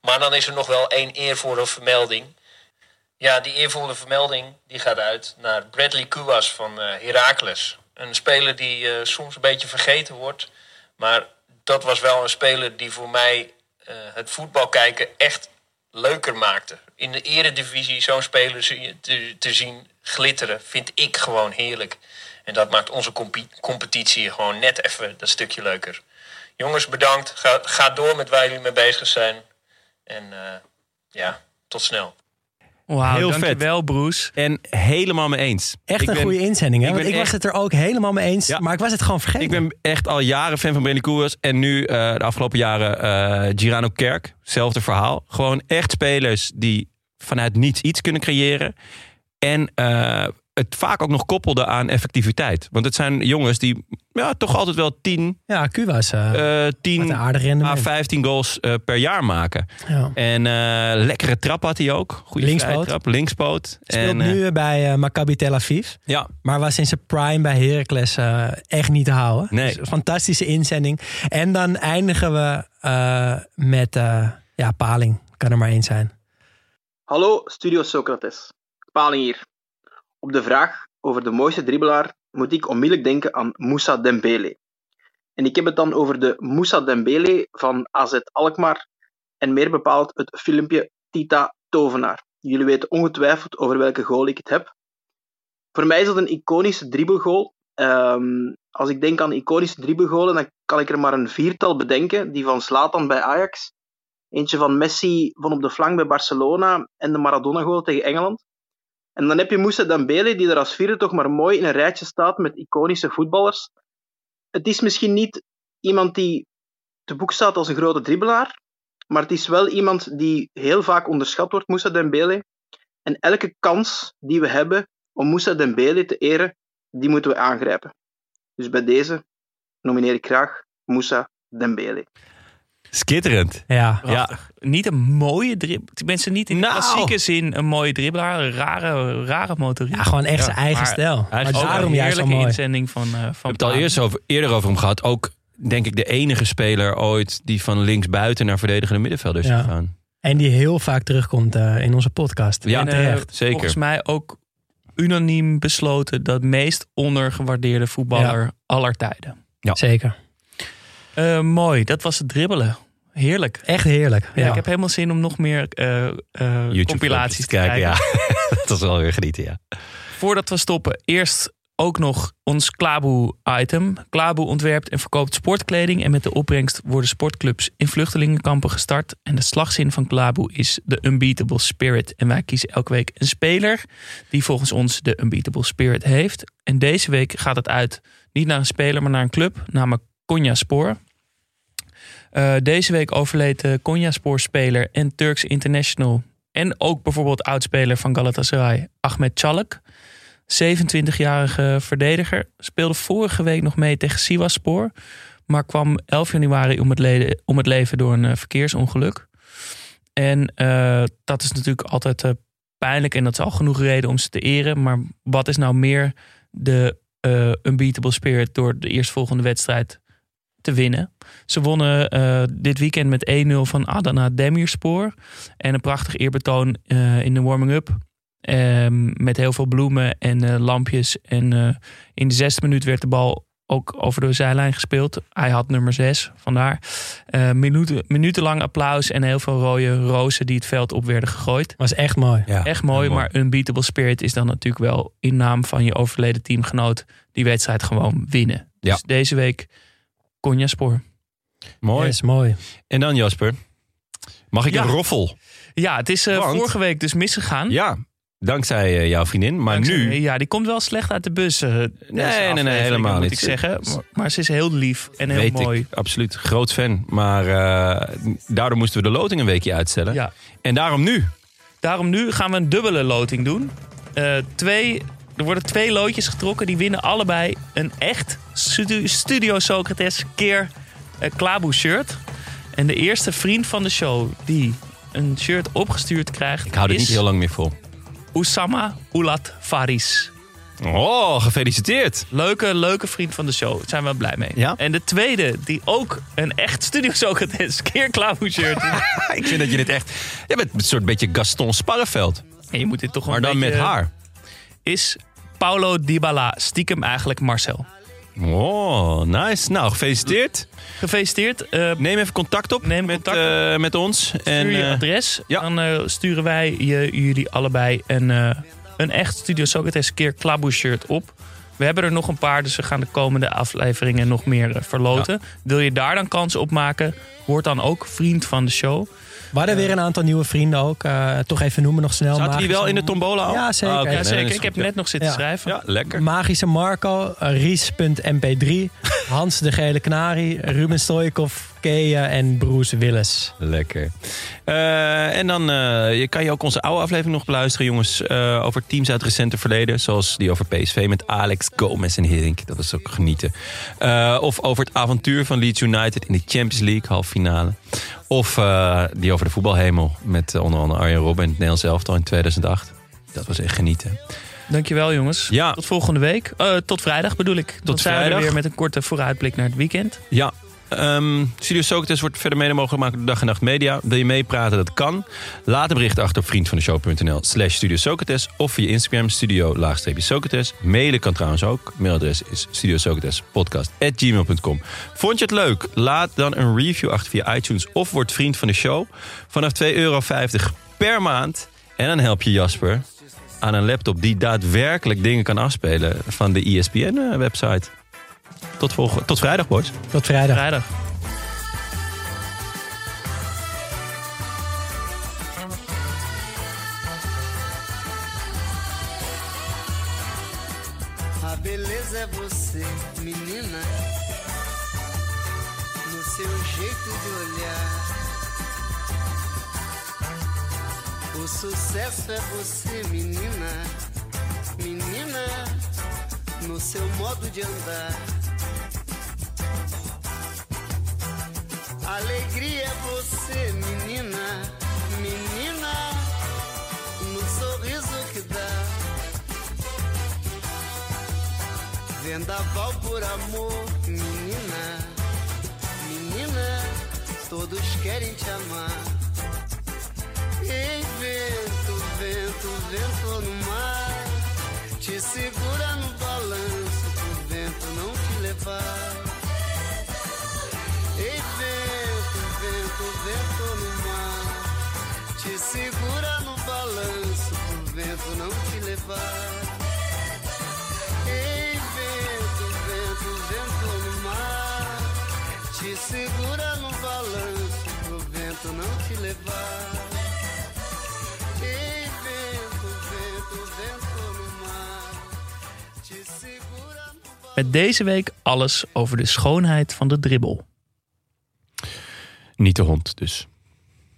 Maar dan is er nog wel één eervolle vermelding. Ja, die eervolle vermelding die gaat uit naar Bradley Kuwas van eh Heracles. Een speler die eh, soms een beetje vergeten wordt. Maar dat was wel een speler die voor mij eh, het voetbal kijken echt leuker maakte. In de eredivisie zo'n speler te, te zien glitteren vind ik gewoon heerlijk. En dat maakt onze competitie gewoon net even dat stukje leuker. Jongens, bedankt. Ga, ga door met waar jullie mee bezig zijn. En eh, ja, tot snel. Wauw, Heel vet. dankjewel Bruce. En helemaal mee eens. Echt Ik een ben- goede inzending. Hè? ik was het er ook helemaal mee eens. Ja. Maar ik was het gewoon vergeten. Ik ben echt al jaren fan van Brenny Koers. En nu eh, de afgelopen jaren eh Girano Kerk. Hetzelfde verhaal. Gewoon echt spelers die vanuit niets iets kunnen creëren. En eh, het vaak ook nog koppelden aan effectiviteit. Want het zijn jongens die ja, toch altijd wel 10, Ja, Q was eh, eh 10 met een aardig rendement. à 15 goals eh, per jaar maken. Ja. En eh, lekkere trap had hij ook. Goede Linkspoot. trap, linkspoot. Speelt en, eh, nu bij Maccabi Tel Aviv. ja, Maar was in zijn prime bij Heracles eh, echt niet te houden. Nee. Dus fantastische inzending. En dan eindigen we eh, met eh, ja, Paling. Kan er maar één zijn. Hallo, Studio Socrates. Paling hier. Op de vraag over de mooiste dribbelaar moet ik onmiddellijk denken aan Moussa Dembele. En ik heb het dan over de Moussa Dembele van AZ Alkmaar en meer bepaald het filmpje Tita Tovenaar. Jullie weten ongetwijfeld over welke goal ik het heb. Voor mij is dat een iconische dribbelgoal. Ehm, als ik denk aan iconische dribbelgolen, dan kan ik er maar een viertal bedenken. Die van Zlatan bij Ajax, Eentje van Messi van op de flank bij Barcelona en de Maradona-goal tegen Engeland. En dan heb je Moussa Dembele, die er als vierde toch maar mooi in een rijtje staat met iconische voetballers. Het is misschien niet iemand die te boek staat als een grote dribbelaar, maar het is wel iemand die heel vaak onderschat wordt, Moussa Dembele. En elke kans die we hebben om Moussa Dembele te eren, die moeten we aangrijpen. Dus bij deze nomineer ik graag Moussa Dembele. Skitterend. Ja, Ja, Niet een mooie dribbelaar. Tenminste, niet in de Nou. klassieke zin een mooie dribbelaar. Een rare, rare motoriek. ja gewoon echt zijn eigen maar stijl. hij is Maar daarom een juist zo heerlijke mooi. inzending van, eh van We hebben het al eerst over, eerder over hem gehad. Ook, denk ik, de enige speler ooit die van links buiten naar verdedigende middenvelder is Ja. gegaan. En die heel vaak terugkomt eh, in onze podcast. Ja, En eh, zeker. Volgens mij ook unaniem besloten dat meest ondergewaardeerde voetballer aller tijden. Zeker. Eh, mooi, dat was het dribbelen. Heerlijk. Echt heerlijk. Ja, Ja. ik heb helemaal zin om nog meer eh, eh, compilaties te kijken. kijken. Ja, [laughs] dat is wel weer genieten, ja. Voordat we stoppen, eerst ook nog ons Klaboe-item. Klaboe ontwerpt en verkoopt sportkleding. En met de opbrengst worden sportclubs in vluchtelingenkampen gestart. En de slagzin van Klaboe is de Unbeatable Spirit. En wij kiezen elke week een speler die volgens ons de Unbeatable Spirit heeft. En deze week gaat het uit niet naar een speler, maar naar een club, namelijk Konya Spoor. Eh, deze week overleed de Konyaspor-speler en Turks international... en ook bijvoorbeeld oudspeler van Galatasaray, Ahmed Çalık. 27-jarige verdediger. Speelde vorige week nog mee tegen Sivasspor... maar kwam 11 januari om het, om het leven door een eh, verkeersongeluk. En eh, dat is natuurlijk altijd eh, pijnlijk... en dat is al genoeg reden om ze te eren. Maar wat is nou meer de eh, unbeatable spirit... door de eerstvolgende wedstrijd te winnen. Ze wonnen eh, dit weekend met 1-0 van Adana Demirspor. En een prachtig eerbetoon eh, in de warming-up. Ehm, met heel veel bloemen en eh, lampjes. En eh, in de zesde minuut werd de bal ook over de zijlijn gespeeld. Hij had nummer 6, vandaar. Eh minuten, minutenlang applaus en heel veel rode rozen die het veld op werden gegooid. Was echt mooi. ja Echt mooi, maar Unbeatable Spirit is dan natuurlijk wel in naam van je overleden teamgenoot die wedstrijd gewoon winnen. Ja. Dus deze week Konjaspor. Mooi. Yes, mooi. En dan Jasper, mag ik Ja. een roffel? Ja, het is eh, Want- vorige week dus misgegaan. Ja, dankzij eh, jouw vriendin. Maar Dankzij- nu... Ja, die komt wel slecht uit de bus. eh, nee, nee, aflevering, helemaal moet niet. ik zeggen. Maar, maar ze is heel lief en heel weet mooi. ik, absoluut. Groot fan. Maar eh, daardoor moesten we de loting een weekje uitstellen. Ja. En daarom nu. Daarom nu gaan we een dubbele loting doen. Eh, twee, er worden twee loodjes getrokken. Die winnen allebei een echt Studio, Socrates keer uh, Klaboe shirt. En de eerste vriend van de show die een shirt opgestuurd krijgt... Ik hou dit niet heel lang meer vol. Oussama Oulat Faris. Oh, gefeliciteerd. Leuke, leuke vriend van de show. Daar zijn we blij mee. Ja? En de tweede, die ook een echt Studio Socrates keer Klaboe shirt. [laughs] Ik vind dat je dit echt... Je bent een soort beetje Gaston Sparreveld. En je moet dit toch een Maar dan beetje- met haar. Is Paulo Dybala stiekem eigenlijk Marcel. Oh, nice. Nou, gefeliciteerd. Gefeliciteerd. Eh, Neem even contact op Neem met, contact eh, met ons. Stuur je eh, adres. ja. Dan sturen wij je, jullie allebei een, een echt Studio Socrates keer Klaboe shirt op. We hebben er nog een paar, dus we gaan de komende afleveringen nog meer verloten. Wil je daar dan kans op maken? Word dan ook vriend van de show. We hadden weer een aantal nieuwe vrienden ook. Eh, toch even noemen nog snel. Zaten die wel in de tombola al? Ja, zeker. Ah. Ja, Nee, zeker. Ik heb net nog zitten Ja. schrijven. Ja, lekker. Magische Marco, eh, Ries.mp3, Hans de Gele Knari, Ruben Stoikov, Kea en Bruce Willis. Lekker. Eh, en dan eh, je kan je ook onze oude aflevering nog beluisteren, jongens. eh, over teams uit recente verleden. Zoals die over PSV met Alex Gomez en Hiddink. Dat was ook genieten. Eh, of over het avontuur van Leeds United in de Champions League halve finale. Of eh, die over de voetbalhemel. Met onder andere Arjen Robben en het Nederlands elftal in 2008. Dat was echt genieten. Dankjewel jongens. Ja. Tot volgende week. Eh, tot vrijdag bedoel ik. Dan zijn we vrijdag. er weer met een korte vooruitblik naar het weekend. Ja. Ehm, Studio Socrates wordt verder mede mogelijk gemaakt door Dag en Nacht Media. Wil je meepraten? Dat kan. Laat een bericht achter op vriendvandeshow.nl slash Studio Socrates. Of via Instagram studio Socrates. Mailen kan trouwens ook. Mailadres is studiosocratespodcast.gmail.com Vond je het leuk? Laat dan een review achter via iTunes of word vriend van de show. Vanaf 2,50 euro per maand. En dan help je Jasper aan een laptop die daadwerkelijk dingen kan afspelen van de ESPN-website. Tot, volgende, tot vrijdag, boys. Tot vrijdag. Vrijdag. A beleza é você, menina, no seu jeito de olhar. O sucesso é você, menina, menina, no seu modo de andar. Alegria é você, menina, menina, no sorriso que dá. Vendaval por amor, menina, menina, todos querem te amar. Ei, vento, vento, vento no mar, te segura no balanço pro vento não te levar. Vento não te levar. Ei, vento, vento, vento no mar, te segura no balanço pro vento não te levar. Ei, vento, vento, vento no mar, te segura no balanço. Met deze week alles over de schoonheid van de dribbel. Niet de hond, dus.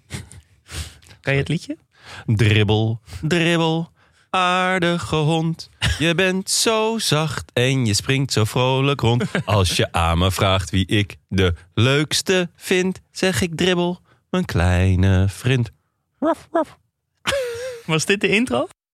[laughs] Kan je het liedje? Dribbel, dribbel, aardige hond. Je bent zo zacht en je springt zo vrolijk rond. Als je aan me vraagt wie ik de leukste vind, zeg ik dribbel, mijn kleine vriend. Was dit de intro?